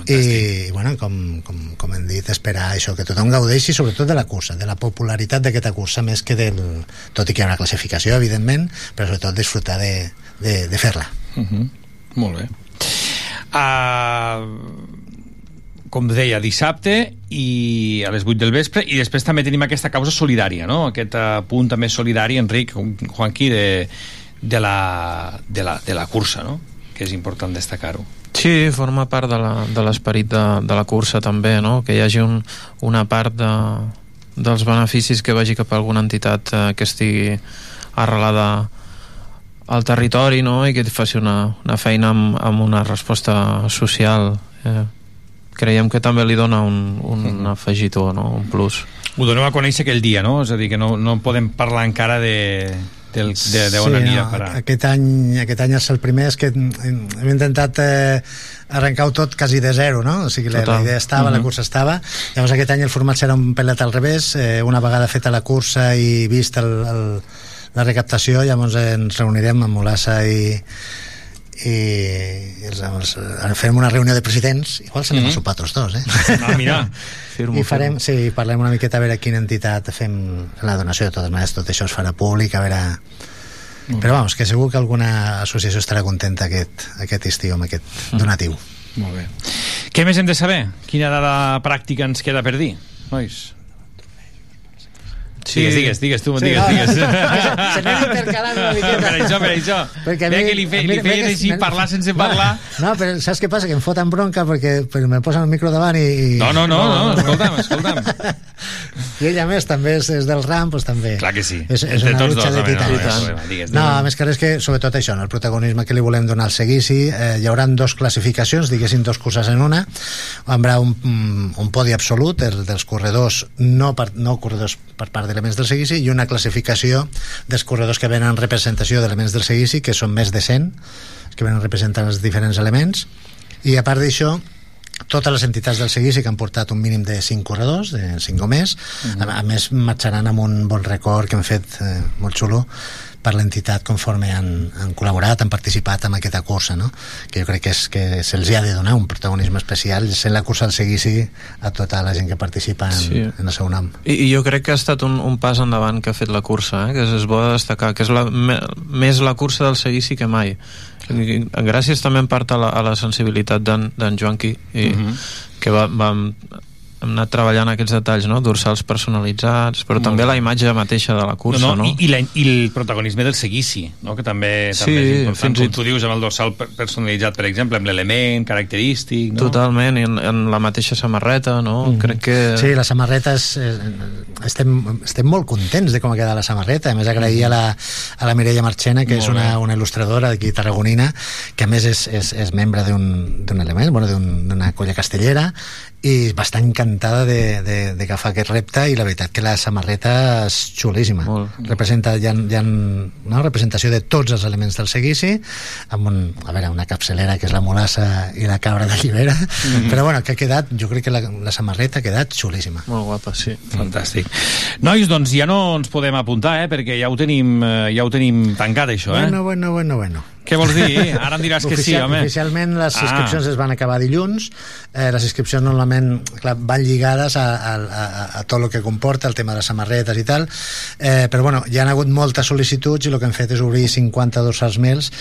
i bueno, com, com, com hem dit esperar això, que tothom gaudeixi sobretot de la cursa, de la popularitat d'aquesta cursa més que del, tot i que hi haurà classificació evidentment, però sobretot disfrutar de, de, de fer-la Uh -huh. Molt bé. Uh, com deia, dissabte i a les 8 del vespre i després també tenim aquesta causa solidària no? aquest uh, punt també solidari Enric, Juanqui de, de, la, de, la, de la cursa no? que és important destacar-ho Sí, forma part de la- de l'esperit de, de la cursa també, no? que hi hagi un, una part de, dels beneficis que vagi cap a alguna entitat eh, que estigui arrelada al territori no? i que faci una, una feina amb, amb una resposta social eh, creiem que també li dona un, un afegitó, no? un plus ho doneu a conèixer aquell dia, no? És a dir, que no, no podem parlar encara de, del, de, de on sí, aniria no, a parar. aquest any, aquest any és el primer és que hem intentat eh, arrencar-ho tot quasi de zero no? o sigui, la, la idea estava, la Mhm. cursa estava llavors aquest any el format serà un pelet al revés eh, una vegada feta la cursa i vist el, el, la recaptació llavors ens reunirem amb Molassa i i els, els, farem una reunió de presidents igual s'anem Mhm. a sopar tots dos eh? Ah, mira. *laughs* Firmo, i farem, sí, parlem una miqueta a veure quina entitat fem la donació de totes maneres tot això es farà públic a veure però vamos, que segur que alguna associació estarà contenta aquest, aquest estiu amb aquest donatiu Molt bé. Què més hem de saber? Quina dada pràctica ens queda per dir, nois? Sí. Digues, digues, digues tu, Sí, digues, no, digues. *laughs* *laughs* se n'han intercalant una miqueta. Per això, per això. Perquè a Veia mi- que li, fe, li feien així parlar *laughs* sense parlar. no, però saps què passa? que em foten bronca perquè, perquè me posen el micro davant i, i... No, no, no, no, escolta'm, escolta'm. i ella més també és, és del RAM doncs també Clar que sí. és, és una tots lucha dos, de home, no, no, no, no, no, a més que res que sobretot això, no? el protagonisme que li volem donar al seguici eh, hi haurà dos classificacions diguéssim dos curses en una hi haurà un, un podi absolut el, dels corredors no, per, no corredors per part d'elements del seguici i una classificació dels corredors que venen en representació d'elements del seguici que són més de 100 que venen representant els diferents elements. I a part d'això totes les entitats del seguici que han portat un mínim de 5 corredors, de 5 o més, a, a més marxaran amb un bon record que han fet eh, molt xulo per l'entitat conforme han, han col·laborat, han participat en aquesta cursa, no? que jo crec que, és, que se'ls ha de donar un protagonisme especial sent la cursa del seguici a tota la gent que participa en, Sí. en el seu nom. I, i jo crec que ha estat un, un pas endavant que ha fet la cursa, eh? que és, és bo de destacar, que és la, me, més la cursa del seguici que mai. I, gràcies també en part a la, a la sensibilitat d'en Joanqui, i, Mhm. que va, va, hem anat treballant aquests detalls, no? dorsals personalitzats, però Molt també bé. la imatge mateixa de la cursa, no? I, i, la, I el protagonisme del seguici, no? que també, Sí, també és important, fins i com tu dius, amb el dorsal per- personalitzat, per exemple, amb l'element característic. No? Totalment, i en, en la mateixa samarreta, no? Mhm. Crec que... Sí, la samarreta és, eh, estem, estem molt contents de com ha quedat la samarreta. A més, agrair a la, a la Mireia Marchena, que és Molt una, bé. una il·lustradora d'aquí tarragonina, que a més és, és, és membre d'un d'un element, bueno, d'un- d'una colla castellera, i va estar encantada de- de- d'agafar aquest repte i la veritat que la samarreta és xulíssima representa, hi ha, hi ha una representació de tots els elements del seguici amb un, a veure, una capçalera que és la molassa i la cabra de llibera Mhm. però bueno, que ha quedat, jo crec que la, la samarreta ha quedat xulíssima Molt guapa, sí. Fantàstic. Nois, doncs ja no ens podem apuntar, eh, perquè ja ho tenim, eh, ja ho tenim tancat, això, eh? bueno, bueno, bueno, bueno Què vols dir? Ara em diràs que sí, home. Oficialment les Ah. inscripcions es van acabar dilluns. Eh, les inscripcions normalment clar, van lligades a, a, a, a tot el que comporta, el tema de les samarretes i tal. Eh, però bueno, hi ha hagut moltes sol·licituds i el que hem fet és obrir 50 dorsals mails.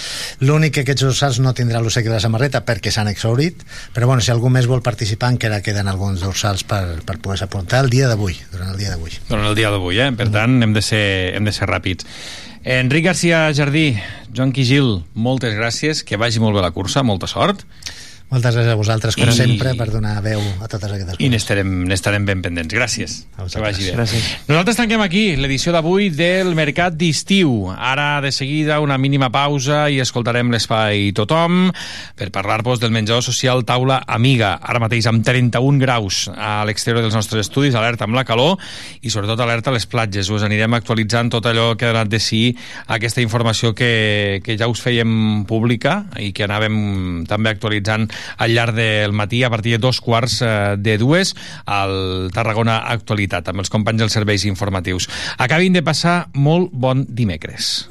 L'únic que aquests dorsals no tindran l'obsequi de la samarreta perquè s'han exhaurit, però bueno, si algú més vol participar encara queden alguns dorsals per, per poder-se apuntar el dia d'avui, durant el dia d'avui. Durant el dia d'avui, eh? Per tant, hem de ser, hem de ser ràpids. Enric Garcia Jardí, Joan Quigil, moltes gràcies, que vagi molt bé la cursa, molta sort. Moltes gràcies a vosaltres, com I- sempre, per donar veu a totes aquestes I coses. n'estarem n'estarem ben pendents. Gràcies. Que vagi bé. Gràcies. Nosaltres tanquem aquí l'edició d'avui del Mercat d'Estiu. Ara, de seguida, una mínima pausa i escoltarem l'espai Tothom per parlar-vos del menjador social Taula Amiga. Ara mateix amb 31 graus a l'exterior dels nostres estudis, alerta amb la calor i sobretot alerta a les platges. Us anirem actualitzant tot allò que ha donat de si aquesta informació que, que ja us fèiem pública i que anàvem també actualitzant al llarg del matí a partir de dos quarts eh, de dues al Tarragona Actualitat amb els companys dels serveis informatius. Acabin de passar molt bon dimecres.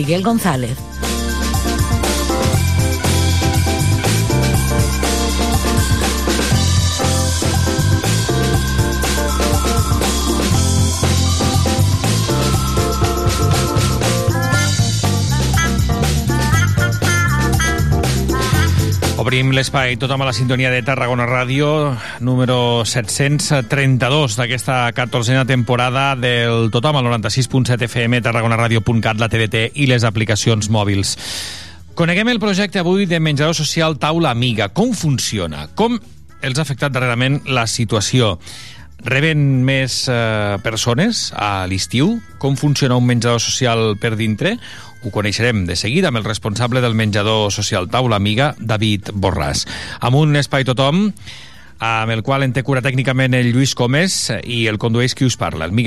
Miguel González. Obrim l'espai tothom a la sintonia de Tarragona Ràdio, número 732 d'aquesta 14a temporada del Tothom al 96.7 FM, tarragonaradio.cat, la TDT i les aplicacions mòbils. Coneguem el projecte avui de menjador social Taula Amiga. Com funciona? Com els ha afectat darrerament la situació? Reben més eh, persones a l'estiu? Com funciona un menjador social per dintre? Ho coneixerem de seguida amb el responsable del menjador social Taula Amiga, David Borràs. Amb un espai tothom amb el qual en té cura tècnicament el Lluís Comès i el condueix qui us parla, el Miguel